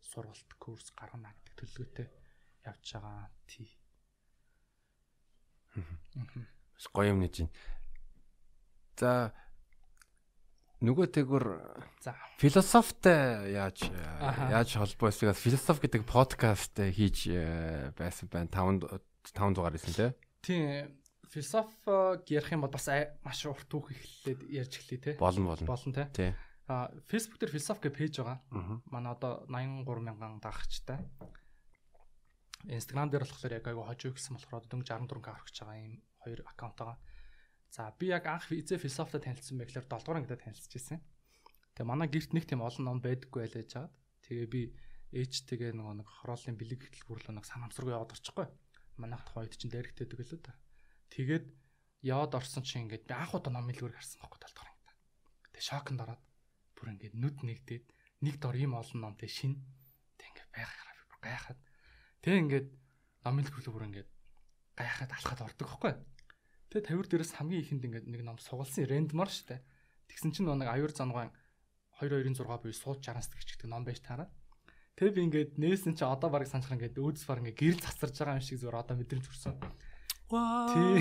сургалт курс гаргана гэдэг төлөвлөгөөтэй явж байгаа. Тий. Бас гоё юм нэж. За нөгөөтэйгүр за философитой яаж яаж холбоо эсвэл философи гэдэг подкаст хийж э, байсан байна 5 5 дугаар байсан тий. Тийм философи ярих юм бол бас маш урт түүх эхлээд ярьж эхлэе тий. Болно болно. Болно тий. Тий. А Facebook дээр философи гэж пэйж байгаа. Манай одоо 83 мянган дагагчтай. Instagram дээр болохоор яг айгу хожуу гэсэн болохоор одоо дөнгөж 14 к аврагч байгаа юм хоёр аккаунт байгаа. За би яг анх эзэ философитой танилцсан байхлаар 7 дугаар ангидаа танилцж байсан. Тэгээ манай гэрт нэг тийм олон ном байдаггүй байлаа жаад. Тэгээ би ээжтэйгээ нөгөө нэг хорооллын бэлэг хөтөлбөрлөө нэг санамсаргүй яваад орчихгүй. Манайх тухайд чинь дайрэгтэйдэг лөө та. Тэгээд яваад орсон чинь ингээд анх удаа ном илгүүр гарсан байхгүй 7 дугаар ангидаа. Тэгээ шокнд ороод бүр ингээд нүд нэгдээд нэг дор ийм олон ном тэг шин. Тэг ингээд бүр гайхаад. Тэг ингээд ном илгүүрлөө бүр ингээд гайхаад алхаад ордог байхгүй. Тэгээ тавир дээрээс хамгийн ихэнд ингээд нэг ном сугалсан рендмар штэ. Тэгсэн чинь нэг аюур зангаан 226 буюу сууд 60-аас гिचгдэг ном байж таараа. Тэгээ би ингээд нээсэн чи одоо барыг санах ингээд өөдс баг ингээд гэрэл засарж байгаа юм шиг зүгээр одоо мэдрэмж хүрсэн. Вау.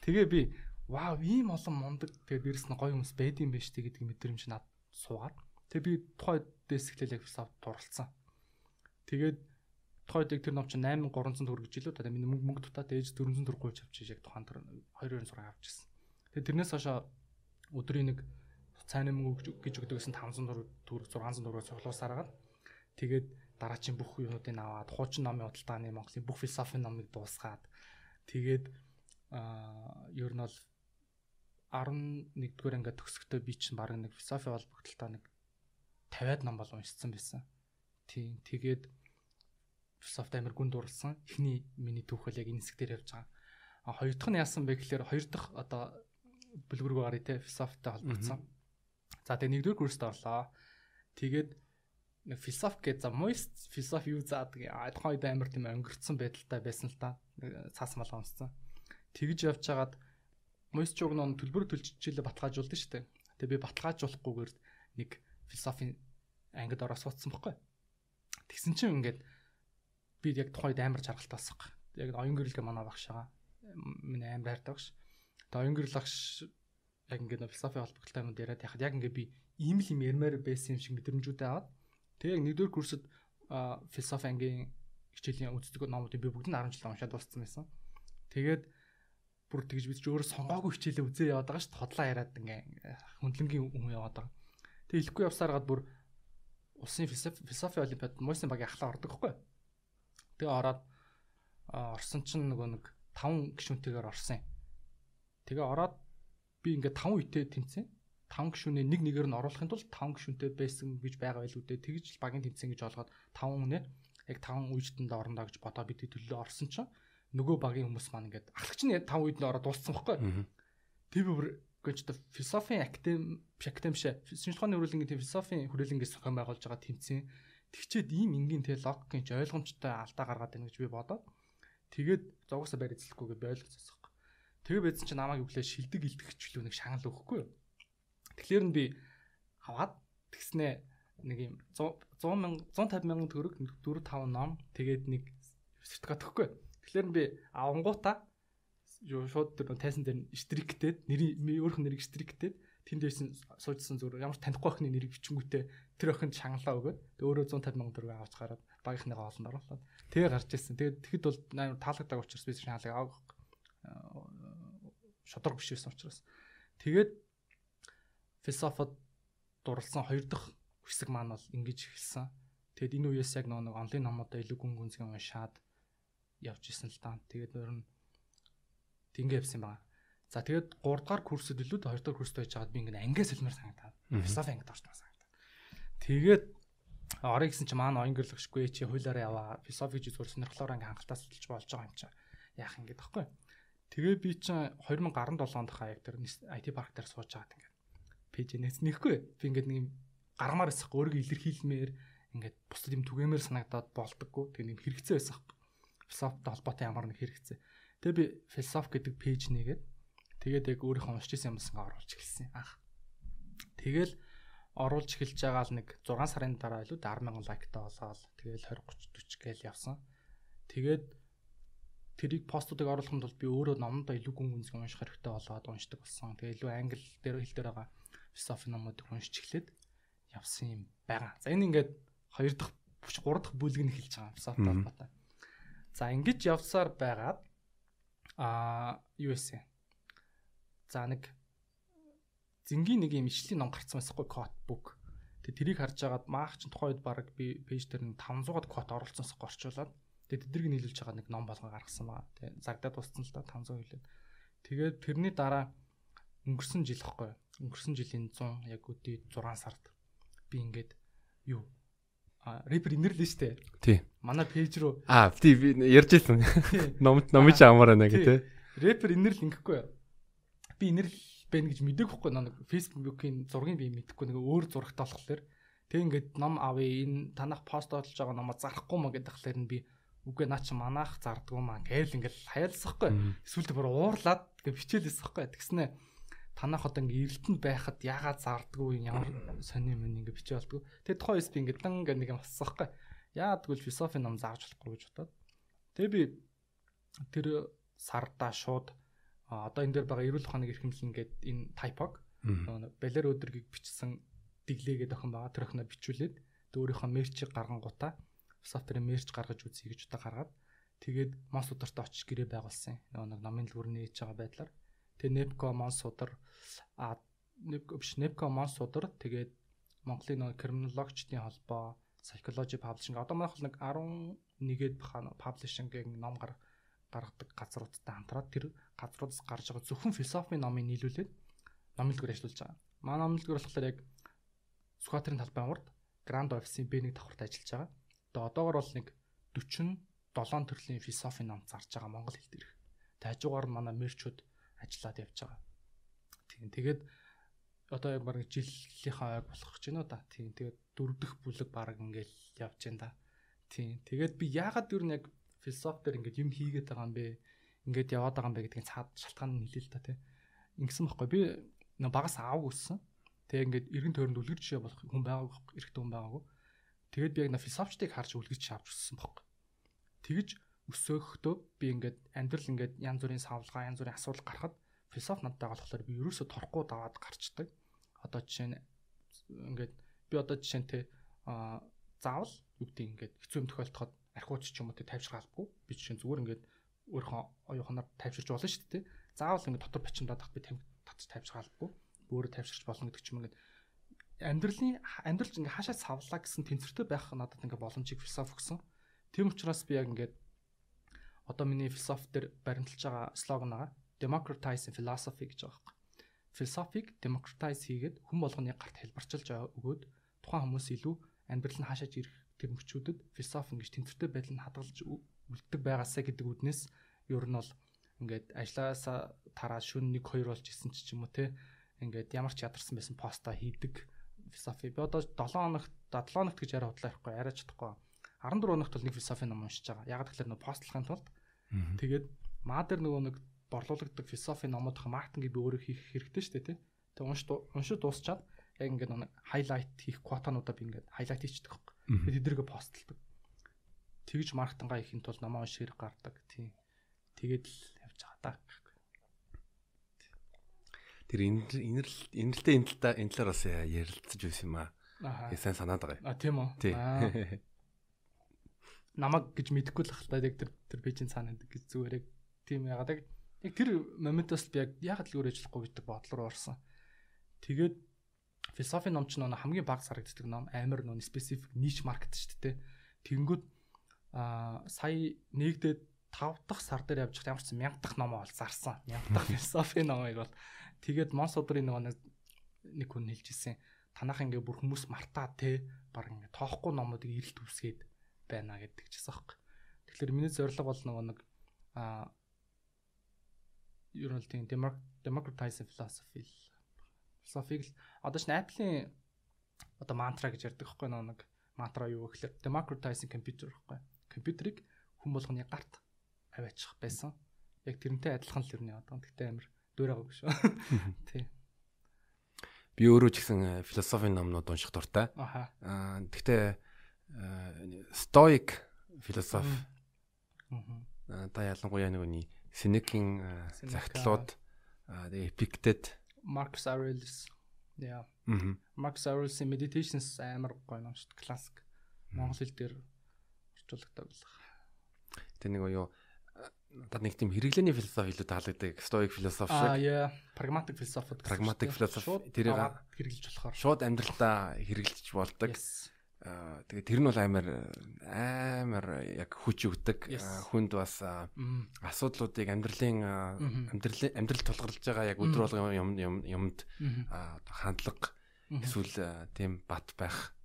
Тэгээ би вау ийм олон мундаг тэгээ дээрэс нь гоё хүмүүс байд юм биш тэг гэдэг мэдрэмж над суугаад. Тэгээ би тухайд дэсгэлэл яг философи дурлцсан. Тэгээд тухайд яг тэр ном чинь 8300 төгрөг гэж илүү та миний мөнгө мөнгө дутаад ээж 400 төгрөг гуйж авчих яг тухайн тэр 226 авчихсан. Тэгээ тэрнээс хойш өдрийн нэг цайны мөнгө гэж өгдөгсэн 500 төгрөг 600 төгрөг цоглоосаар агаад тэгээд дараачийн бүх юмнуудыг аваад хуучин номын худалдааны Монголын бүх философийн номыг дуусгаад тэгээд аа ер нь бол 11-р ангид төгсөхдөө би чинь баг нэг философи холбогдлолтой нэг 50-аад ном бол уншсан байсан. Тийм тэгээд философи амар гүн дурлсан. Эхний миний түүх бол яг энэ хэсэг дээр явж байгаа. А хоёр дахь нь яасан бэ гэхээр хоёр дахь одоо бүлгэр рүү гарыг те философитой холбогдсон. За тэгээ нэгдүгээр курст орлоо. Тэгээд нэг философи гэж за мост философи юу заадаг тухайн үед амар тийм өнгөрцөн байдалтай байсан л та цаас мал онцсон. Тэгж явж хагаад мост жуг нон төлбөр төлж хичээлээ баталгаажуулдаг шүү дээ. Тэгээ би баталгаажуулахгүйгээр нэг философийн ангид ороо суудсан байхгүй. Тэгсэн чинь ингээд би яг тухайд амар жаргалтай болсон байхгүй. Яг оюун гэрэлгээ манай багш байгаа. Миний амар хайртай багш. Тэгээ оюун гэрэл багш яг ингээд философи холбогдолтой юмуд яриад яхад яг ингээд би ийм л юм ярмаар байсан юм шиг мэдрэмжүүдээ аваад тэгээ яг нэгдүгээр курсд философи ангийн хичээлийн үздэг номуудыг би бүгд нь 10 жил уншаад дууссан байсан. Тэгээд бүр тэгж бид ч өөрөө сонгоогүй хичээлээ үзээ яваад байгаа шүү дээ. Хотлоо яриад ингээ хөндлөнгийн хүн яваад байгаа. Тэгээ хэлэхгүй явсаар гад бүр улсын философи олимпиад мойсын багийн ахлаа ордог хгүй. Тэгээ ороод орсон чинь нөгөө нэг 5 гишүүнтэйгээр орсон. Тэгээ ороод би ингээ 5 үетэй тэнцсэн. 5 гишүүнээ нэг нэгээр нь оруулахын тулд 5 гишүүнтэй байсан гэж байгаа байл үүдээ тэгж л багийн тэнцсэн гэж олгоод 5 үнэ яг 5 үедэнд орондоо гэж бодоо бид төлөө орсон чинь нөгөө багийн хүмүүс маань ингээд ахлагч нь 5 үед нь ороод дууссан байхгүй. Тэр бүр та философийн академи академи шээ шинжлэх ухааны хүрээлэнгийн философийн хүрээлэнгээс зохион байгуулж байгаа тэмцээн тэгчээд ийм энгийн те логикийн ч ойлгомжтой алдаа гаргаад байна гэж би бодоод тэгээд зогсоо барь эзлэхгүй гэж би ойлгоцсон байхгүй. Тэгээ байдсан чи намайг өглөө шилдэг илтгэгчлүү нэг шагнал өгөхгүй юу. Тэгэхээр нь би аваад тэгснээ нэг юм 100 мянга 150 мянган төгрөг 4 5 ном тэгээд нэг сертификат өгөхгүй. Тэгэхээр би авангуудаа юу шууд тэр тайсан дээр стриктэд нэрийн өөрөх нэрийг стриктэд тэнд дэсэн суужсан зүгээр ямар танихгүй охины нэрийг бичингүүтээ тэр охинд шангалаа өгөөд өөрөө 150 сая төгрөг авч гараад багийнхныгаа олонд оруулаад тэгээ гарч ирсэн. Тэгээд тэгэхэд бол амар таалагддаг учраас би шаналыг авах шодрог биш байсан учраас тэгээд философод дурлсан хоёр дахь хэсэг маань бол ингэж эхэлсэн. Тэгэд энэ үеэс яг нэг онлайн номуудаа илүү гүн гүнзгий уншаад явж исэн л даа. Тэгээд нөр нь тингээ явсан байгаа. За тэгээд 3 дугаар курсэд илүү 2 дугаар курст байж байгаад би ингээд ангиас хэлмээр санагдаад. Философи ангид орсон санагдаад. Тэгээд орё гэсэн чи маань оюун гэрлэгшгүй чи хуулаараа яваа. Философи чи зүгээр сонирхлоор анги хангалттай судалж болж байгаа юм чи. Яах ингээд тахгүй. Тэгээ би чинь 2017 онд хаа яг тэр IT парк дээр сууж байгаад ингээд пэйж нэснэхгүй. Би ингээд нэг юм гармаар эсэх өөрийгөө илэрхийлмээр ингээд бусдад юм түгээмээр санагдаад болдоггүй. Тэгээ нэг хэрэгцээ байсан хэрэг философитой холбоотой ямар нэг хэрэгцээ. Тэгээ би философи гэдэг пэйж нэгээд тэгээд яг өөрийнхөө уншиж ирсэн юмс ингээ оруулж эхэлсэн анх. Тэгэл оруулж эхэлж байгаа л нэг 6 сарын дараа илүү 100000 лайктай болоод тэгэл 20 30 40 гээл явсан. Тэгээд тэрийг постуудыг оруулахын тулд би өөрөө номдоо илүү гүн гүнзгий унших хэрэгтэй болоод уншдаг болсон. Тэгээ илүү англи дээр хэл дээр байгаа философи номуудыг уншиж эхлээд явсан юм байгаа. За энэ ингээд хоёр дахь гурав дахь бүлэг нь эхэлж байгаа философи холбоотой. За ингэж явсаар байгаад а юу эсэ. За нэг зингийн нэг юм ижлийн ном гарцсан байсахгүй код бүк. Тэгээ тэрийг харж агаад маах чин тухайн үед баг би пэйж дээр нэг 500-аад код оруулсанс горчуулаад тэгээ тэднийг нийлүүлж байгаа нэг ном болгоо гаргасан байгаа. Тэгээ загдаад туссан л да 500 хэлээд. Тэгээд тэрний дараа өнгөрсөн жил ихгүй. Өнгөрсөн жилийн 100 яг үдий 6 сард би ингээд юу рэпер инэрлээ штэ. Тий. Манай пэйж рүү Аа, тий би ярьж байсан. Ном номж амаар байна гэх тий. Рэпер инэрл ингэхгүй. Би инэрл байна гэж мэдээгүй нэг Facebook-ийн зургийг би мэдэхгүй нэг өөр зурагт болохоор тэг ингээд ном авъя энэ танах пост олж байгаа номоо зарахгүй маа гэдэг талаар нь би үгүй наа чи манайх зардггүй маа гээл ингээд хаялсахгүй. Эсвэл бүр уурлаад ингээд бичээлээсэхгүй. Тэгснэ танах одоо ингээ эрэлтэнд байхад яагаад зардггүй ямар сони юм ингээ бичиж болдгоо. Тэгээ тухайн USB ингээ дан ингээ нэг юм болсон байхгүй. Яагаад гэвэл философи ном зааж болохгүй гэж бодоод. Тэгээ би тэр сардаа шууд одоо энэ дээр байгаа эрүүл ухааны эрхэмлэн гээд энэ тайпог балер өдргийг бичсэн дэглээгээд охин байгаа. Тэр охиноо бичүүлээд өөрийнхөө мерчийг гаргангуудаа софтверийн мерч гаргаж үзье гэж удаа гаргаад тэгээд мос удартай очиж гэрээ байгуулсан. Нөгөө нэг номын дэлгүүр нээж байгаа байдлаар Тэгээ Nepco Mons судар а Nepco биш Nepco Mons судар тэгээд Монголын нэг криминологчдын холбоо psychology publishing одоо манайх нэг 11-д publishing-ийн ном гар гаргадаг газруудтай хамтраад тэр газруудаас гарч байгаа зөвхөн философийн номыг нийлүүлээд номын дэлгүүр ажиллуулж байгаа. Манай номын дэлгүүр болохоор яг Сүхбаатарын талбайн урд Grand Office-ийн B1 давхарт ажиллаж байгаа. Тэгээ одоогор бол нэг 47 төрлийн философи ном зарж байгаа монгол хэл дээрх. Нь манай мерчүүд ажиллаад явж байгаа. Тийм тэгээд одоо баг жилийнхаа ойг болох гэж байна да. Тийм тэгээд дөрөвдөх бүлэг баг ингээл явж байна да. Тийм тэгээд би яагаад юу нэг философи дээр ингээд юм хийгээд байгаа юм бэ? Ингээд яваад байгаа юм бэ гэдгийг цаад шалтгаан нь хэлээ л да тий. Ингэсэн байхгүй би багаас аав өссөн. Тэгээ ингээд эргэн тойронд үлгэр жишээ болох хүн байгаагүй эрэгтэй хүн байгаагүй. Тэгээд би яг на философчдыг харж үлгэж авч өссөн байхгүй. Тэгж өсөөхдөө би ингээд амьдрал ингээд янз бүрийн савлгаа, янз бүрийн асуудал гарахад философи надад болохоор би ерөөсө торхгүй даваад гарчдаг. Одоо жишээ нь ингээд би одоо жишээ нь те а заавал юу гэдэг ингээд хэцүү юм тохиолдоход архиуч ч юм уу те тайвшралгүй би жишээ нь зүгээр ингээд өөрийнхөө оюуханаар тайвширч болно шүү дээ те. Заавал ингээд дотор бачимдаад ах би татж тайвшралгүй өөрөө тайвширч болно гэдэг ч юм ингээд амьдралын амьдралч ингээ хаашаа савлаа гэсэн тэнцвэртэй байх надад ингээ боломжийг философи өгсөн. Тийм учраас би яг ингээд одоо миний философи дээр баримталж байгаа слоган байгаа. Democratize philosophy гэж байгаа байхгүй. Философиг democratize хийгээд хүн болгоны гарт хэлбарчилж өгөөд тухайн хүмүүс илүү амьдрал нь хаашаач ирэх тэр мөчүүдэд философи ингэж тэнцвэртэй байдал нь хадгалж үлддэг байгаасаа гэдэг үднээс ер нь бол ингээд ажилласаа тараа шүн 1 2 болж исэн ч юм уу те ингээд ямар ч ядарсан байсан поста хийдэг философи. Би одоо 7 хоногт 7 хоногт гэж яриа худлаа ихгүй яриач чадахгүй. 14 хоногт бол нэг философи ном уншиж байгаа. Яг тэгэхээр нөө постлахын тулд тэгээд маа дээр нөгөө нэг борлуулагддаг философи номууд хаа маркетинг би өөрөө хийх хэрэгтэй шүү дээ тий. Тэг унш уншиж дуусчаад яг ингээд нэг хайлайт хийх квотануудаа би ингээд хайлайт хийчихдэг байхгүй. Тэгээд тэдэргээ постлдог. Тэгж маркетингаа хийхин тулд номоо унших гардаг тий. Тэгээд л явж байгаа даа. Тэр энэ талаа энэ талаар бас ярилцаж байсан юм аа. Аа. Сайн санаад байгаа. А тийм үү. Тий. Намаг гэж мэдэхгүй л хальтаа яг тэр тэр пэйжийн цаана гэж зүгээр яг тийм яагаад яг яг тэр моментоос би яг яагаад л өөр ажиллахгүй гэдэг бодол руу орсон. Тэгээд философи ном ч нөө хамгийн баг зарагддаг ном амар нөө специфик ниш маркет шүү дээ. Тэнгүүд аа сая нэгдээд 5 дахь сар дээр явж байгаа ямар ч 1000 дахь номоо бол зарсан. 1000 дахь философи номыг бол Тэгээд Монс өдрийн нөгөө нэг хүн хэлж ирсэн. Танах ингээ бүр хүмүүс мартаа те баг ингээ тоохгүй номуудыг ирэлт үсгээд байна гэдэг чийсэн аахгүй. Тэгэхээр миний зорилго бол нөгөө нэг а ер нь тийм democratizing philosophy философиг л одоо ч Apple-ийн одоо мантра гэж ярьдаг байхгүй нэг мантра юу гэхээр democratizing computer байхгүй. Компьютерийг хүн болгоны гарт аваачих байсан. Яг тэрнтэй адилхан л нь одоо тэгтээ амир дөр байгаа шүү. Тий. Би өөрөө ч гэсэн философийн номнууд унших дуртай. Аа. Гэхдээ стоик философи. Аа. Та ялангуяа нэг үний Синекийн загтлууд тэгээ Epictet, Marcus Aurelius. Яа. Marcus Aurelius Meditations амар гоё ном шүү дээ. Классик. Монгол хэл дээр орчуулдаг байлаа. Тэ нэг юу одоо нэг тийм хэрэглээний философи илүү таалагддаг. Стоик философи шиг. Аа яа, прагматик философи. Прагматик философи тэрийг хэрэгжилж болохоор шууд амьдралдаа хэрэгжилж болдог. Аа тэгээд тэр нь бол амар амар яг хүч өгдөг. Хүнд бас асуудлуудыг амьдралын амьдрал амьдрал тулгарлаж байгаа яг өдөр болгон юм юмд хандлага эсвэл тийм бат байх.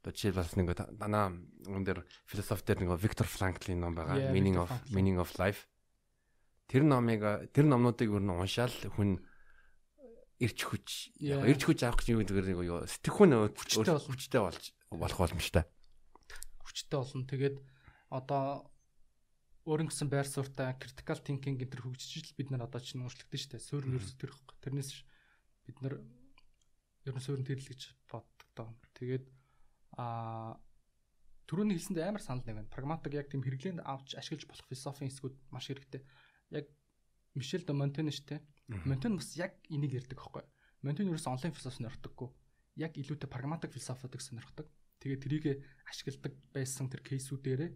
Одоо жишээл бас нэг дана юм дээр философи дээр нэг Виктор Франклин ном байгаа. Meaning of Meaning of Life. Тэр номыг тэр номнуудыг өөр нь уншаал хүн ирч хүч ирч хүч авах гэж юу гэдэг нэг юу сэтгэхүйн хүчтэй болж болох боломжтой. Хүчтэй болно. Тэгээд одоо өөрөнгө гэсэн байр суурьтай critical thinking гэдэг хөгжиж бид нар одоо чинь өөрчлөгдөн штэ. Суурь ерөөс төрөх. Тэрнээс бид нар ер нь суурь төрөл гэж боддог. Тэгээд а түрүүний хэлсэнд амар санал нэг байна. Прагматик яг тийм хэрэглээнд авч ашиглаж болох философийн хэсгүүд маш хэрэгтэй. Яг Мишель де Монтен штэ. Монтен бас яг энийг ярьдаг байхгүй. Монтен ерөөс онлайн философи сонирхдаггүй. Яг илүүтэй прагматик философиудаг сонирхдаг. Тэгээ тэрийг ашигладаг байсан тэр кейсүүдээрээ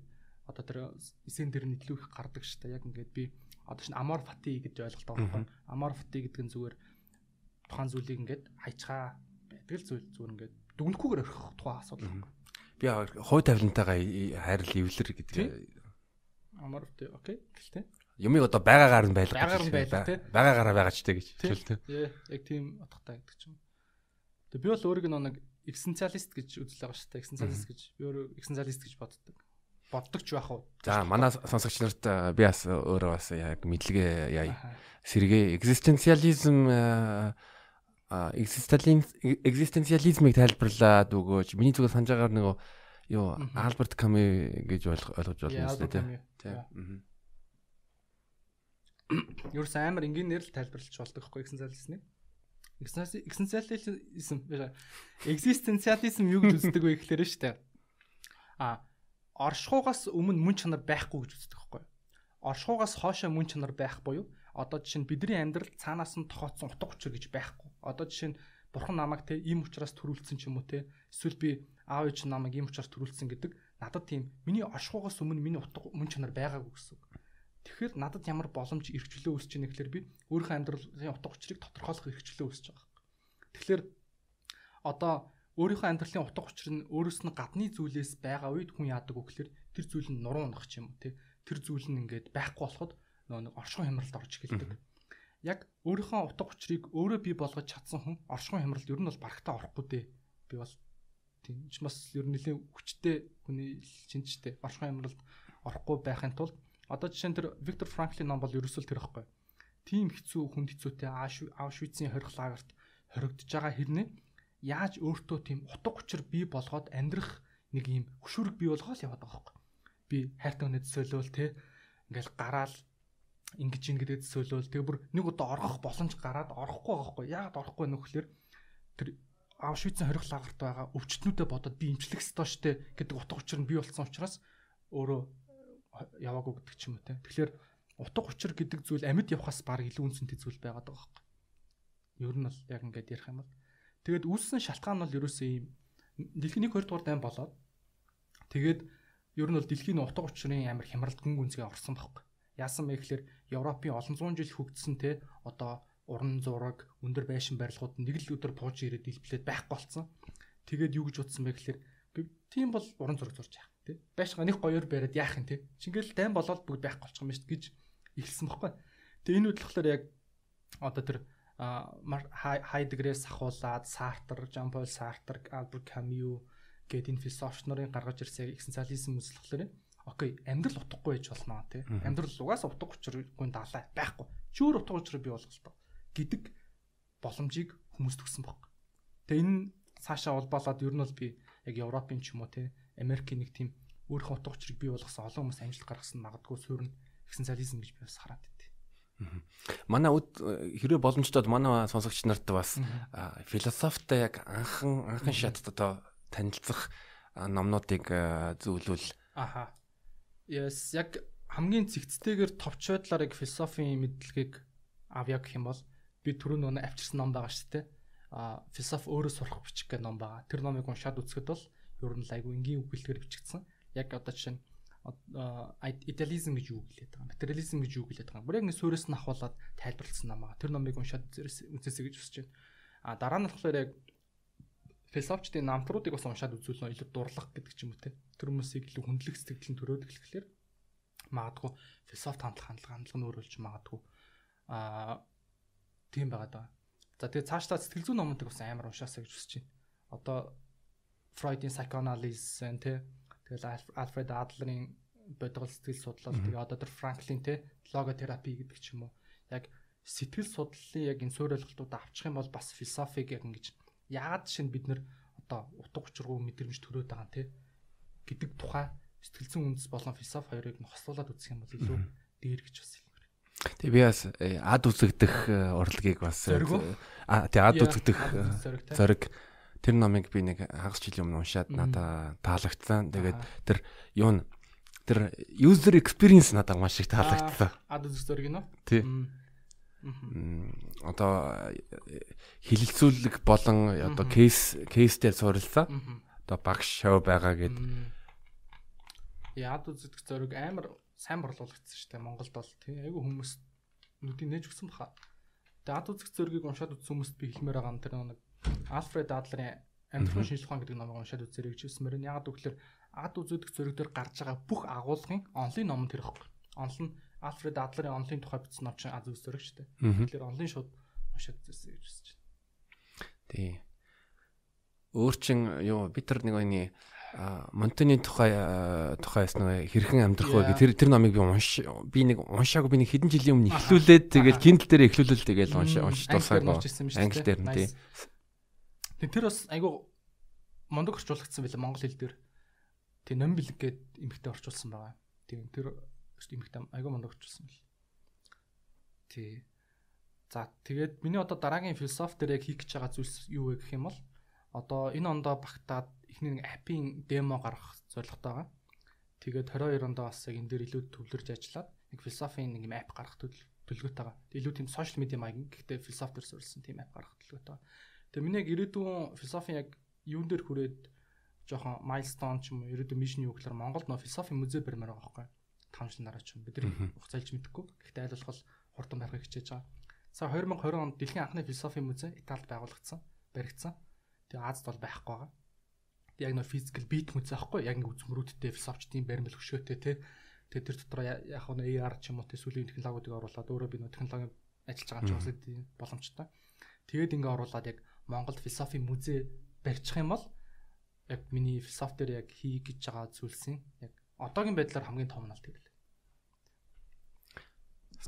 одоо тэр эсэн дээр нь илүү их гардаг штэ. Яг ингээд би одоо чинь amor fati гэж ойлголт байгаа байхгүй. Amor fati гэдэг нь зүгээр тухайн зүйлийг ингээд хайчгаа байдаг л зүйл зүгээр ингээд дүгнэхгүйгээр орхих тухайн асуудал. Би хой тавилантайгаа хайрл эвлэр гэдэг. Амар окей. Гэлтэй. Юмыг одоо байгаагаар нь байлгах. Байгаагаар нь байлгах тий. Байгаагаар байгаач тий гэж хэлдэг. Тий. Яг тийм утгатай гэдэг ч юм. Тэгээ би бол өөрийг нэг экзистенциалист гэж үзэл байгаа шүү дээ. Экзистенциалист гэж би өөрөө экзистенциалист гэж боддог. боддог ч байх уу. За манай сонсогч нарт би бас өөрөө бас яг мэдлэгээ яа сэргээ экзистенциализм экзистенциализмыг тайлбарлаад өгөөч. Миний зүгээр санаж байгаа нөгөө юу Альберт Ками гэж ойлгож болно шүү дээ. Тийм. Юурс амар энгийнээр л тайлбарлаж болдог хгүй экзистенциализм. Экзистенциализм экзистенциализм юу гэж үздэг вэ гэхээр шүү дээ. А оршихугаас өмнө мөн чанар байхгүй гэж үздэг хгүй. Оршихугаас хоошоо мөн чанар байх буюу одоо жишээ нь бидний амьдрал цаанаас нь тохиолдсон утга учир гэж байхгүй. Одоо жишээ нь бурхан намайг те ийм учраас төрүүлсэн ч юм уу те эсвэл би аав ээж намайг ийм учраас төрүүлсэн гэдэг надад тийм миний оршихугаас өмнө миний утга мөн чанар байгаагүй гэсэн. Тэгэхээр надад ямар боломж эрхчлөө үүсэж байна гэхээр би өөрийнхөө амьдралын утга учирыг тодорхойлох эрхчлөө үүсэж байгаа. Тэгэхээр одоо өөрийнхөө амьдралын утга учир нь өөрөөс нь гадны зүйлээс байгаа үед хүн яадаг вэ гэхээр тэр зүйл нь нуруу унах юм тий. Тэр зүйл нь ингээд байхгүй болоход нөгөө нэг оршихуй хямралд орж эхэлдэг. Яг өөрийнхөө утга учирыг өөрөө бий болгож чадсан хүн оршихуй хямралд ер нь бол барагтаа орохгүй дээ. Би бол тийм ч бас ер нь нэлийн хүчтэй хүний шинжтэй оршихуй хямралд орохгүй байхын тулд Одоо жишээ нь тэр Виктор Франклин ном бол ерөөсөө тэр ихгүй. Тим хэцүү хүнд хэцүүтэй Аушвицийн хорих лагерт хоригдож байгаа хэрнээ яаж өөртөө тийм утга учир бий болгоод амьдрах нэг юм хөшүүрэг бий болгоод яваад байгаа байхгүй. Би хайртай хүнээ төсөөлөөл те ингээл гараал ингэж ин гэдэг төсөөлөөл тэгээ бүр нэг удаа орох боломж гараад орохгүй байгаа байхгүй. Яагаад орохгүй нөхлөөр тэр Аушвицийн хорих лагерт байгаа өвчтнүүдэд бодоод би имчлэх ёстой штэ гэдэг утга учир нь бий болсон учраас өөрөө яваагүй гэдэг ч юм уу те. Тэгэхээр утга учир гэдэг зүйл амьд явахаас баг илүү үнцэнтэй зүйл байгаад байгаа байхгүй. Ер нь бол яг ингээд ярих юм бол тэгээд үүссэн шалтгаан бол ерөөсөө ийм дэлхийн 1 2 дугаар дайм болоод тэгээд ер нь бол дэлхийн утга учирын амар хямралт гүн гүнзгий орсон байхгүй. Яасан бэ гэхээр Европын олон зуун жил хөгжсөн те одоо уран зураг, өндөр байшин барилгууд нэг л өдөр бууж ирээд илплээд байхгүй болцсон. Тэгээд юу гэж утсан бэ гэхээр тийм бол уран зураг зурж яах тий. Байшгаа нэг гоёор бариад яах юм тий. Чингээл дайм болоод бүгд байхгүй болчих юм шүү гэж ихэлсэн баггүй. Тэгээ энэ болохоор яг одоо тэр Хайдегрээс ахуулаад Сартер, Жан-Пол Сартер, Альберт Камю гэдэг энэ философч нарын гаргаж ирсэн экзистенциализм үзлэхлээр окей амьдрал утгагүй байж болно тий. Амьдрал угаасаа утга учиргүй далай байхгүй. Чүүр утга учир бий болгох гэдэг боломжийг хүмүүс төгсөн баг. Тэгээ энэ цаашаа улбаалаад ер нь бол би яг Европын ч юм уу тий Америкийн нэг тийм өөрийнхөө утга учирыг бий болгосон олон хүмүүс амжилт гаргасан магадгүй суурь нь экзистенциализм гэж би бас хараад байт. Манай үд хэрвээ боломжтой манай сонсогч нарт бас философитой яг анхан анхан шатд одоо танилцах номнуудыг зөвлөвөл. Аха. Yes, яг хамгийн цэгцтэйгээр товч байдлаар яг философийн мэдлэгийг авъя гэх юм бол би түрүүн нөгөө авчирсан ном байгаа шүү дээ. А философи өөрөө сурах бичих гэх ном байгаа. Тэр номыг уншаад үзэхэд бол ер нь айгүй энгийн үг бэлтгэр бичигдсэн. Яг одоо жишээ нь идеализм гэж юу гэлээд байгаа. Материализм гэж юу гэлээд байгаа. Бүр яг нэг суурьас нь ахуулаад тайлбарлсан ном аа. Тэр номыг уншаад үзээсэй гэж хүсэж байна. А дараа нь болохоор яг философчдын намтруудыг бас уншаад үзүүлнэ илүү дурлах гэдэг ч юм уу те. Тэр хүмүүсийг илүү хүндлэх сэтгэл нь төрөөд эхлэхлээр магадгүй философи хандлага хандлага хандлага нь өөрөлж магадгүй а тийм байгаад байгаа. За тэгээ цаашдаа сэтгэл зүйн номуудыг бас амар уншаасаа гэж хүсэж байна. Одоо Фройдын psychoanalysis тий. Тэгэл Альфред Адлерийн бодгол сэтгэл судлал тэгээ одоо тэр Франклин тий логотерапи гэдэг ч юм уу. Яг сэтгэл судлалын яг энэ суурь ойлголтууд авчих юм бол бас философиг яг ингэж яагаад шин бид нэр одоо утга учиргүй мэдрэмж төрөөд байгаа юм тий гэдэг тухай сэтгэл зүйн үндэс болон философи хоёрыг нь хослуулад үзэх юм бол илүү дээр гэж бас хэлмээр. Тэгээ би бас э, ад үзэгдэх э, урлагийг бас э, а тэгээ ад үзэгдэх зориг тэр номыг би нэг хагас жилийн өмнө уншаад надаа таалагдсан. Тэгээд тэр юу н тэр user experience надад маш их таалагдсан. Ад зориг нь үү? Тий. Одоо хилэлцүүлэг болон одоо кейс кейстэй суурилсан. Одоо багш шоу байгаа гэд. Яад үзэх зориг амар сайн борлуулагдсан шүү дээ. Монголд бол тий айгүй хүмүүс нүдийг нээж өгсөн баха. Тэгээд ад үзэх зоригийг уншаад үзсэн хүмүүст би хэлмээр байгаа юм тэр нэг Альфред Адлерын амьдралын шинжлэх ухаан гэдэг номыг уншаад үзээрэй гэж хэлсэн мөрөн. Ягаад гэвэл ад үзүүлэх зөрөг дээр гарч байгаа бүх агуулгын онлын ном тэр ихгүй. Онл нь Альфред Адлерын онлын тухай бичсэн ном чинь ад үз зөрөг шүү дээ. Тэгэхээр онлын шууд уншаад үзээсэй гэж хэлж байна. Тий. Өөр чин юу би тэр нэг өний Монтаны тухай тухайс нэг хэрхэн амьдрах вэ гэх тэр тэр номыг би унш би нэг уншаагүй би нэг хэдэн жилийн өмнө эхлүүлээд тэгээд Kindle дээр эхлүүлэл тэгээд унш унш дуусаагүй англи дээр нь тий. Тэр бас айгу мондөг орчуулагдсан байлаа монгол хэл дээр. Тэг ном бэлэг гээд эмхтэй орчуулсан байгаа. Тийм тэр эмхтэй айгу мондөг орчуулсан бэл. Тий. За тэгээд миний одоо дараагийн философи дээр яг хийх гэж байгаа зүйлс юу вэ гэх юм бол одоо энэ ондоо багтаад эхний нэг апын демо гаргах зорилготой байгаа. Тэгээд 22 онд бас яг энэ дээр илүү төвлөрж ажиллаад нэг философийн нэг юм ап гаргах төлөвлөгөөтэй байгаа. Илүү тийм сошиал медиа маяг гэхдээ философи дээр суурилсан тийм ап гаргах төлөвлөгөөтэй байгаа. Тэгээд миний яг ирээдүйн философийн яг юун дээр хүрээд жоохон milestone ч юм уу ирээдүйн мишн юу гэхээр Монголд нөө философи музей барьмаар байгаа байхгүй. 5 жил дараа ч юм бид нар хугацаалж мэдэхгүй. Гэхдээ аль болох хурдан барихыг хичээж байгаа. За 2020 онд дэлхийн анхны философи музей Италид байгуулагдсан, баригдсан. Тэгээ Азад бол байхгүй байгаа. Тэгээ яг нөө физикал бит музей аахгүй яг нэг үзмөрүүдтэй философчдын баримл хөшөөтэй те. Тэгээ тэр дотор яг нөө AR ч юм уу те сүлийн технологиудыг оруулаад өөрөө би нөө технологи ажиллаж байгаа юм чинь боломжтой. Тэгээд ингээ оруулаад яг Монголд философи музей барьчих юм бол яг миний философи дээр яг хийх гэж байгаа зүйлсийн яг одоогийн байдлаар хамгийн том нь бол тэр л.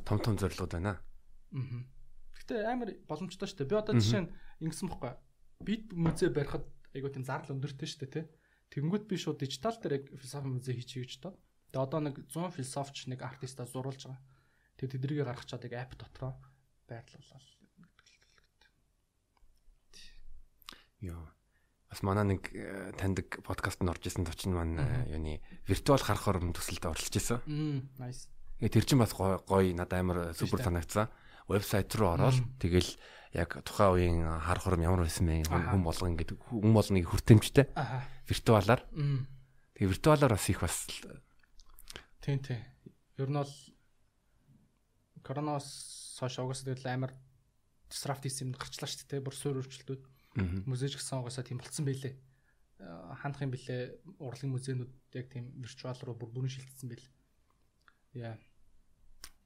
Том том зорилгод байна. Аа. Гэтэ амар боломжтой шүү дээ. Би одоо жишээ нь ингэсэн бохгүй. Бид музей барихад айгуу тийм зардал өндөртэй шүү дээ, тий. Тэнгүүд би шууд дижитал дээр яг философи музей хийчихье гэж тоо. Тэгээ одоо нэг 100 философч нэг артистаа зурулж байгаа. Тэгээ тэдрийгээ гаргачаад яг ап дотроо байрлуулаад. Йоо. Бас манай нэг э, таньдаг подкастт орж исэн точин маань э, юуны виртуал харах орон төсөлд оролцож исэн. Nice. Тэгээ тэр чинь бас гоё надад амар супер санагдсан. Вебсайт руу ороод тэгэл яг тухайн үеийн хар хором ямар байсан бэ? хүн болго ингээд хүн болгоныг хүртээмжтэй. Виртуалаар. Тэгээ виртуалаар бас их бас тийм тийм ер нь бол коронавирус хойш угсаа тэгэл амар disruptive юм гарчлаа шүү дээ бүр суурь өөрчлөлтүүд музейч гэсэн угаасаа тийм болцсон байлээ хандах юм бэлээ урлагийн музейнүүд яг тийм виртуал руу бүр бүрэн шилжсэн байл яа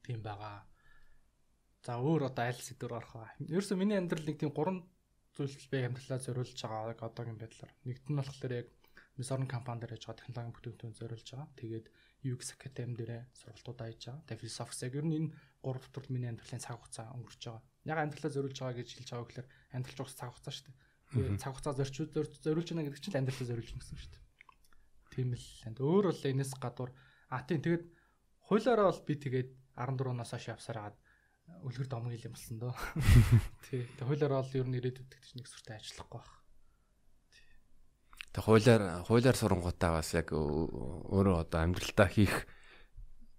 тийм байгаа За өөр одоо аль сэдвэр орох вэ? Ерөөсө миний амьдрал нэг тийм гурван зүйл би амьдралаа зориулж байгаа яг одоогийн байдлаар. Нэгт нь болохоор яг Мисорн компани дээр яж байгаа технологийн бүтээгдэхүүн зориулж байгаа. Тэгээд UX Academy дээр сургалтууд ааж байгаа. Тэгээд философис яг ер нь энэ гурав дотор миний амьдралын цаг хугацаа өнгөрч байгаа. Яг амьдралаа зориулж байгаа гэж хэлж байгаа гэхээр амьдралч уус цаг хугацаа шүү дээ. Тэгээд цаг хугацаа зорчууд зориулж байна гэдэг чинь амьдралаа зориулж гэсэн шүү дээ. Тийм л энд өөр бол энэс гадуур а тийм тэгээд хуулиараа бол би тэгээд 14 оноос хойш явсаар хагаад үлгэр домгил юм болсон доо. Тий. Тэг хуулиар бол ер нь ирээдүйд гэж нэг сүртэй ажиллахгүй байх. Тэг хуулиар хуулиар сурангуудаа бас яг өөрөө одоо амьдралтаа хийх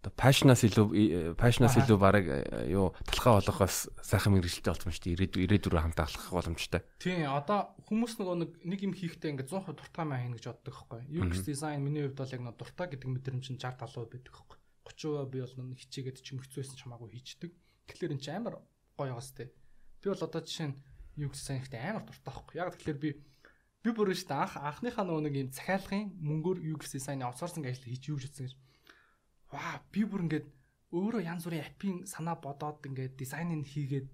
одоо пашнаас илүү пашнаас илүү баг юу талхаа болгохоос сайхан мэрэгчлээ болсон шүү дээ. Ирээдүй ирээдүрөө хамт алхах боломжтой. Тийм одоо хүмүүс нөгөө нэг нэг юм хийхдээ ингээ 100% дуртай маа хийнэ гэж боддог байхгүй. UX design миний хувьд бол яг нэг дуртай гэдэг мэдрэмж нь 60 70% байдаг байхгүй. 30% би бол нэг хичээгээд ч юм хэцүүсэн ч хамаагүй хийчдэг. Тэгэхээр эн чинь амар гоё байгаас тээ. Би бол одоо жишээ нь юу гэсэн ихтэй амар дуртай байхгүй. Яг тэгэхээр би би бүр шүү дээ анх анхныхаа нөгөө нэг юм захиалгын мөнгөөр гэсэн сайн аутсорсинг ажил хийж юу гэсэн гэж. Ваа би бүр ингээд өөрөө янз бүрийн апийн санаа бодоод ингээд дизайныг хийгээд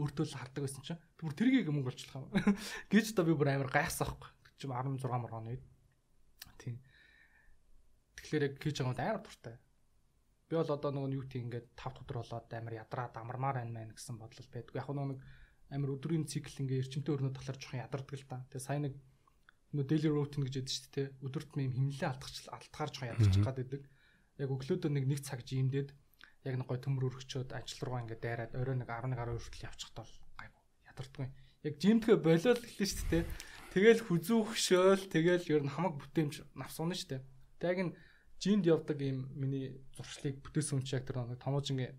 өөртөө л хардаг байсан чинь би бүр тэргийг мөнгө олчлах юм. Гэж одоо би бүр амар гайхсан байхгүй. Чим 16 мөргоны. Тийм. Тэгэхээр яг хийж байгаа юм амар дуртай. Би бол одоо нөгөө юу тийм ингээд 5 өдөр болоод амар ядраад амармаар байна мэн гэсэн бодол байдгүй. Яг нөгөө нэг амар өдрийн цикл ингээд эрчимтэй өрнөд талаар жоохон ядардаг л та. Тэгээ сайн нэг нөө daily routine гэж яддаг шүү дээ. Өдөрт мэм химлэлээ алдахч алдахаарч ядарчих гад байдаг. Яг өглөөдөө нэг нэг цаг жимдээд яг нэг гой төмөр өргөчөөд ажил руугаа ингээд дайраад орой нэг 11 12 хүртэл явчихд бол гайгүй ядардгүй. Яг жимтгэ болоод эхэлнэ шүү дээ. Тэгэл хүзүүхшөөл тэгэл ер нь хамаг бүтээмж навсуна шүү дээ. Тэг ин жимд явдаг юм миний зуршлыг бүтээсэн хүн чи яг тэр нэг томоожингийн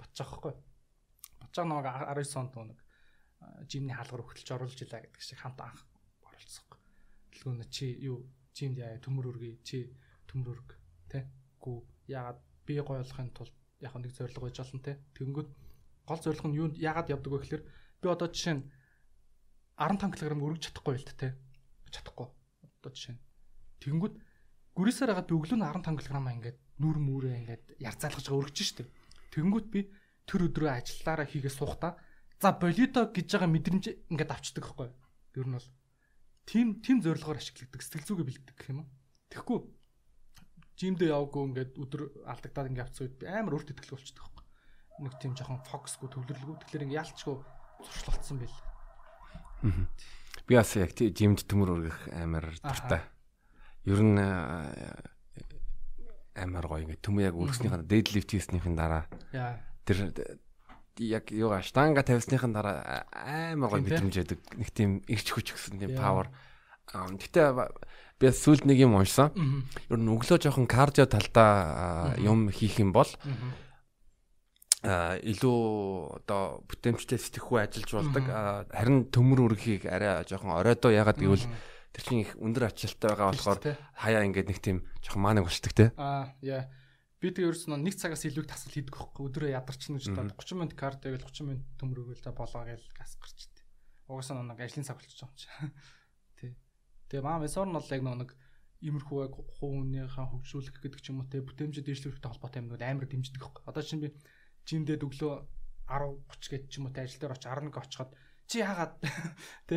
батчих واخхой. Батчих нэг 19 онд нэг жимний хаалгаар өгөлж оруулж илаа гэдэг шиг хамт анх Дэлгүүн чи юу? Жимд яа? Төмөр өргөе чи төмөр өрг тэ? Гүү. Яагаад? Би гоё болохын тулд яг нэг зорилго байж олон тэ тэгэнгүүт гол зорилго нь юу яагаад явдаг вэ гэхээр би одоо жишээ нь 15 кг өргөж чадахгүй л тэ чадахгүй. Одоо жишээ нь. Тэгэнгүүт гүрээсээр хагаад би өглөө нь 15 кг ингээд нүр мүрээ ингээд ярцаалгаж өргөж штеп. Тэнгүүт би тэр өдрөө ажиллаараа хийгээ суухтаа за болито гэж байгаа мэдрэмж ингээд авчдаг байхгүй. Ер нь бол тим тим зорилгоор ашигладаг сэтгэл зүгээ бэлддэг гэх юм уу. Тэгэхгүй жимдээ яваагүй ингээд өдөр алдагдаад ингээд авцсан үед амар өөртөө итгэл болчихдог байхгүй. Нэг тийм жоохон фокусгүй төвлөрлөгөө тэгэхээр ингээд ялчгүй зуршлалтсан байл. Би бас яг жимд төмөр өргөх амар дуртай. Ер нь амар гоё ингээд төмөө яг өргөснийхаа deadlift хийснийхэн дараа тэр яг юугаа штанга тавьсныхын дараа амар гоё мэдрэмж яадаг. Нэг тийм ирч хүч гэсэн тийм power. Гэтэ би сүүлд нэг юм уншсан. Ер нь өглөө жоохон кардио талдаа юм хийх юм бол а илүү одоо бүтэмжтэй сэтгэхүй ажиллаж болдог. Харин төмөр үргийг арай жоохон оройдоо ягаад гэвэл тэр чинь их өндөр ачаалттай байгаа болохоор хаяа ингээд нэг тийм жоохон маанаг болчдөг те. Аа яа. Би тэг ерөөс нь нэг цагаас илүү тасал хийдэг байхгүй. Өдрөө ядарч нэг удаа 30 минут кардио гэл 30 минут төмөр үргэл за болоо гэл газ гарчихдээ. Угаасаа нэг ажлын цаг болчихж байгаа юм чи. Тэгээ маа месор нь бол яг нэг иймэрхүү яг хуунийхаа хөгжүүлэх гэдэг ч юм уу те бүтэмжид дэвшлэхтэй холбоотой юмнууд амар дэмждэг байхгүй. Одоо чинь би жимдээд өглөө 10 30 гэж ч юм уу те ажил дээр очиж 11 очиход чи яагаад те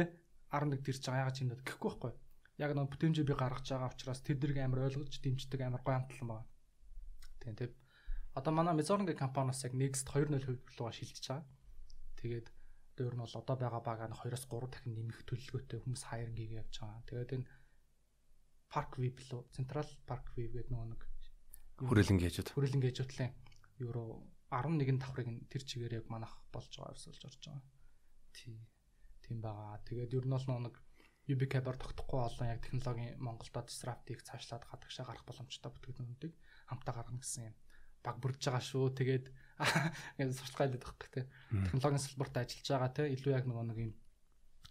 11 дэрж байгаа яагаад жимдээд гэхгүй байхгүй. Яг нэг бүтэмжээ би гаргаж байгаа учраас тэр дэрэг амар ойлгож дэмждэг амар гоё амтлан байна. Тийм те. Одоо манай Mezorn-гийн компаниас яг Next 2.0 хувьрлууга шилжиж байгаа. Тэгээд Одоо ер нь бол одоо байгаа бага нь 2-оос 3 дахин нэмэх төлөвлөгөөтэй хүмүүс хайрингийг явьж байгаа. Тэгээд энэ Park View лөө Central Park View гэдэг нэг хүрээлэн гээжүүд. Хүрээлэн гээжүүтлийн евро 11 давхрыг тэр чигээр яг манах болж байгаа ерсөлж орж байгаа. Тий. Тийм байгаа. Тэгээд ер нь бол нэг UB Cab-аар тогтохгүй олон яг технологийн Монголдо disrupt-ийг цаашлаад гадагшаа гарах боломжтой бүтээгдэхүүнүүдийг хамтаа гаргана гэсэн юм баг бүрдэж байгаа шүү. Тэгээд ингээд сурталчилгаа хийдэг байхгүй те. Технологийн салбарт ажиллаж байгаа те. Илүү яг нөгөө нэг юм.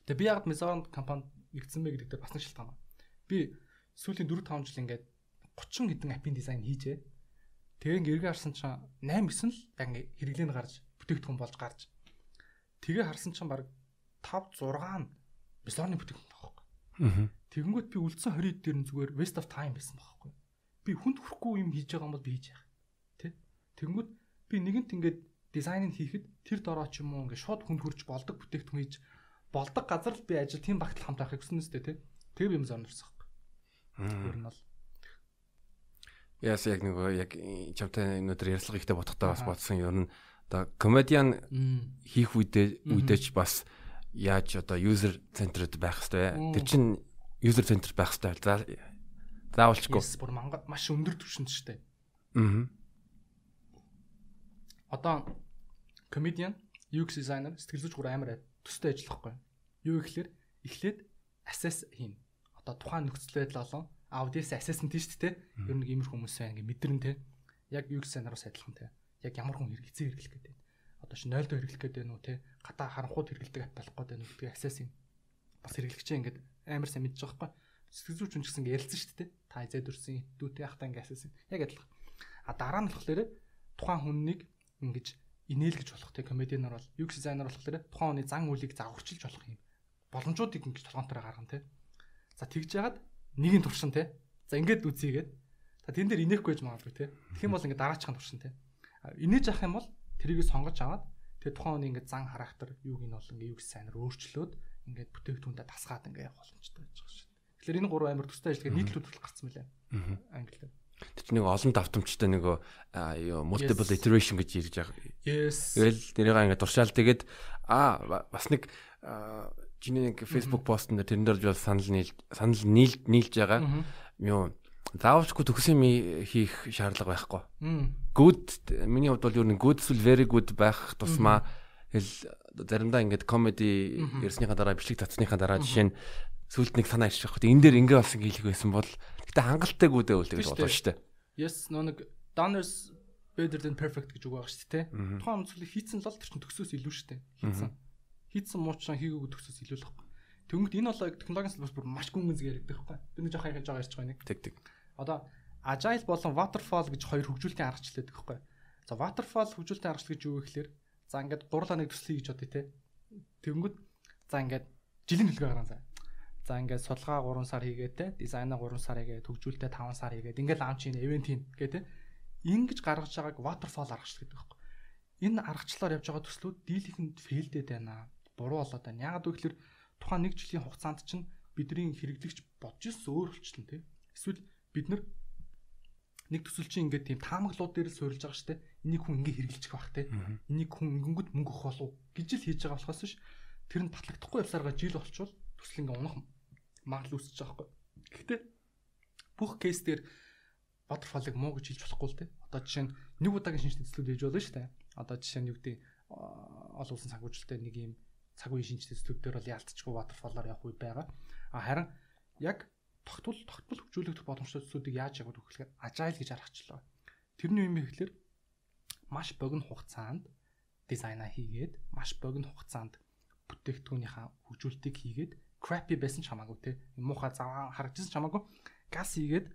Тэгээд би ягаад Mezon компанид нэгдсэн бэ гэдэг дээр бас нэг шалтгаан байна. Би сүүлийн 4 5 жил ингээд 30 хэдэн аппийн дизайн хийжээ. Тэгээ ингээд эргээ харсан чинь 8 9 л яг ингээд хэрэглэн гарч бүтээгдэхүүн болж гарч. Тэгээ харсан чинь баг 5 6 нь Mezon-ы бүтээгдэхүүн байхгүй. Тэгэнгүүт би үлдсэн 20 дээр нь зүгээр waste of time байсан байхгүй. Би хүнд хүрэхгүй юм хийж байгаа юм бол би хийж яах Тэнгүүд би нэгэнт ингээд дизайныг хийхэд тэр дороо ч юм уу ингээд шууд хүнд хурж болдог бүтээгдэхүүн хийж болдог газар л би ажил тийм багтал хамт авахыг хүснэ үстэй. Тэгээ би юм зорнорсон хэрэг. Ер нь бол Яс яг нэг яг чамтай өнөөдөр ярилцлага ихтэй бодохдоо бас бодсон ер нь одоо комедиан хийх үедээ үедээч бас яаж одоо user centered байх хэрэгтэй. Тэр чин user centered байх хэрэгтэй. Заавалчгүй. Бүр маш өндөр түвшинд шүү дээ. Аа одоо comedian, UX designer, сэтгэл зүйч гур амар төстэй ажиллахгүй. Юу гэхэлэр эхлээд assess хийн. Одоо тухайн нөхцөл байдал болон аудиенс assessment шүү дээ. Ер нь иймэр хүмүүс байна ингээ мэдрэн те. Яг UX designer-аас адилхан те. Яг ямар хүн хэрэг эзэн хэрэглэх гэдэг. Одоо чи 0 доо хэрэглэх гэдэг нь үү те. Гадаа харанхууд хэрэглэдэг ап болох гэдэг нь гэдгийг assess хийн. Бас хэрэглэгчээ ингээ амар сайн мэдж байгаа байхгүй. Сэтгэл зүйч хүн ч гэсэн ярилцсан шүү дээ. Та эзэд өрсөн дүүтэй ахтаа ингээ assess хийн. Яг адилхан. А дараа нь болохоор тухайн хүннийг ингэж инээлгэж болох те комедианаар бол UX дизайнер болохоор тухайн хүний зан үйлийг загварчилж болох юм. Боломжуудыг ингэж толгоонтороо гаргана те. За тэгж яагаад нэгin туршин те. За ингээд үзьегээд. За тэн дээр инехгүй гэж магадгүй те. Тэгэх юм бол ингээд дараачихын туршин те. Инээж авах юм бол тэрийг сонгож аваад тэгээ тухайн хүний ингээд зан характер юуг нь бол ингээд UX дизайнер өөрчлөөд ингээд бүтээгдэхүүнтэй тасгаад ингээд явах боломжтой байж байгаа шүү. Тэгэхээр энэ гурван амар төстэй ажиллагаа нийтлүүд гарцсан мөлий. Англиар. Тэг чи нэг олон давтамжтай нэг multiple iteration гэж ярьж байгаа. Yes. Тэгэл нэрийг ингээд туршаал тэгээд аа бас нэг чиний нэг Facebook постн дээр тэрэн дээр бол санал нийл санал нийл нийлж байгаа. Юу заавчгүй төгсөн юм хийх шаардлага байхгүй. Good миний хувьд бол юу нэг good эсвэл very good байх тусмаа хэл заримдаа ингээд comedy ярьсныхаа дараа бичлэг татсныхаа дараа жишээ нь сүлд нэг санаа ирчих واخ. Энэ дээр ингээ болсон хийлэх байсан бол гэтээ хангалттай гүдээ үл гэж бодлоо шүү дээ. Yes нөө нэг donors better than perfect гэж үг байгаа шүү дээ. Тухайн онцлог хийцэн л тэр чин төгсөөс илүү шүү дээ. Хийцэн. Хийцэн муучраа хийгээгүй төгсөөс илүү л байхгүй. Тэнгүүд энэ бол технологийн салбарт бүр маш гүнгэн зэрэг яригдах байхгүй. Би нэг жоох хайхаж байгаа ярьж байгаа нэг. Тэг тэг. Одоо agile болон waterfall гэж хоёр хөгжүүлэлтийн аргачлал байдаг байхгүй. За waterfall хөгжүүлэлтийн аргачлал гэж юу вэ гэхээр за ингээд гурлаа нэг төслийг гэж бодъё те. Тэнгүүд за ингээд жилийн төлгөө гаргана за. За ингээд судалгаа 3 сар хийгээд те дизайна 3 сар хийгээд төгжүүлэлтээ 5 сар хийгээд ингээд лаунч ийн ивент ийн гэ те ингэж гаргаж байгааг waterfall аргачлал гэдэг байхгүй. Энэ аргачлалаар явж байгаа төслүүд дийлэхэнд фейлдэд байна. Буруу болоод байна. Яагаад вэ гэхээр тухайн нэг жилийн хугацаанд чинь бидний хэрэглэгч бодож ирсэн өөр болчихлоо те. Эсвэл бид нар нэг төсөл чинь ингээд тийм таамаглууд дээр л суурилж байгаа штэ. Энийг хүн ингээ хэрэгжилчих байх те. Энийг хүн ингэнгүүт мөнгө өгөх болов гэж л хийж байгаа болохоос ш. Тэр нь батлагдахгүй явсараа жил болчвол төсөл ингээ унах магадлал үүсэж байгаа хгүй. Гэхдээ бүх кейс дээр waterfall-ыг муу гэж хэлж болохгүй л те. Одоо жишээ нь нэг удаагийн шинж тэнцлүүд хийж болно шүү дээ. Одоо жишээ нь юу гэдэг олон улсын санхүүжилттэй нэг юм цаг үеийн шинж тэнцлүүд дээр бол ялцчихгүй waterfall-аар явах үе байгаа. А харин яг тогтвол тогтмол хөгжүүлэгдэх боломжтой төслүүдийг яаж яваад өгөхлөөр agile гэж аргачлаа. Тэрний юм ихлээр маш богино хугацаанд дизайна хийгээд маш богино хугацаанд бүтээгдэхүүнийхаа хөгжүүлэлтийг хийгээд crappy байсан ч хамаагүй те муухай заваа харагдсан ч хамаагүй газ хийгээд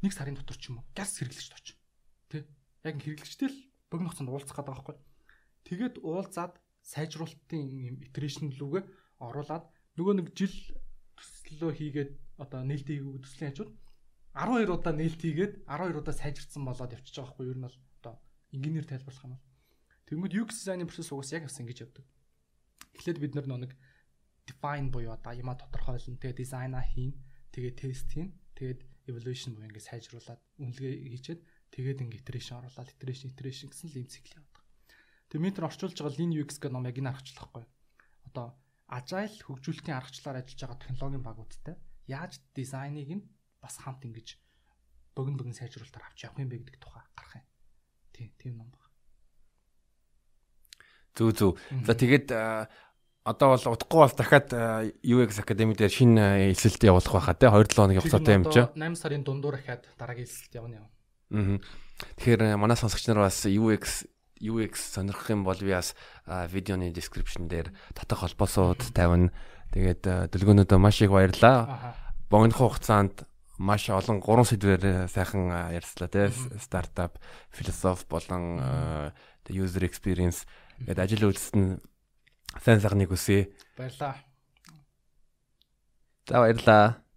нэг сарын дотор ч юм уу газ хэрэглэгчд очив. Тэ? Яг хэрэглэгчтэй л богино хугацаанд уулзах гэдэг байхгүй. Тэгээд уулзаад сайжруулалтын юм итерашн лүгээ оруулаад нөгөө нэг жил төслөө хийгээд одоо нээлт хийгээг төслийн хажууд 12 удаа нээлт хийгээд 12 удаа сайжирсан болоод явчихж байгаа байхгүй юу? Ер нь бол одоо инженеэр тайлбарлах юм бол. Тэгмэд UX дизайны процесс угаас яг явсан ингэж явдаг. Эхлээд бид нар нэг define буюу одоо юма тодорхойлно. Тэгээ дизайна хийн, тэгээ тест хийн, тэгээд evaluation буюу ингэ сайжруулад үнэлгээ хийчихэд тэгээд ингэ iteration оруулаад iteration iteration гэсэн л ийм цикл явдаг. Тэгээ метр орчуулж байгаа Lean UX гэх ном яг энэ аргачлахгүй. Одоо agile хөгжүүлэлтийн аргачлалаар ажиллаж байгаа технологийн багуудтай яаж дизайныг нь бас хамт ингэж богино богино сайжруулалтаар авч явах юм бэ гэдэг тухай гарах юм. Тийм, тийм ном баг. Зүг зүг. За тэгээд одоо бол удахгүй бас дахиад UX Academy дээр шинэ эсэлт явуулах байхаа те 2 7 хоногийн хугацаатай юм чи. 8 сарын дундуур дахиад дараагийн эсэлт явна яа. Аа. Тэгэхээр манай сонсогч нар бас UX UX сонирхох юм бол би бас видеоны description дээр татах холбоосууд тавина. Тэгээд дэлгөөнөөдөө маш их баярлалаа. Богино хугацаанд маш олон гурван сэдвээр сайхан ярьслаа те стартап, философи болон user experience гэдэг ажил үйлсэнд сайн сайхныг үсэ. Баярлаа. За баярлаа.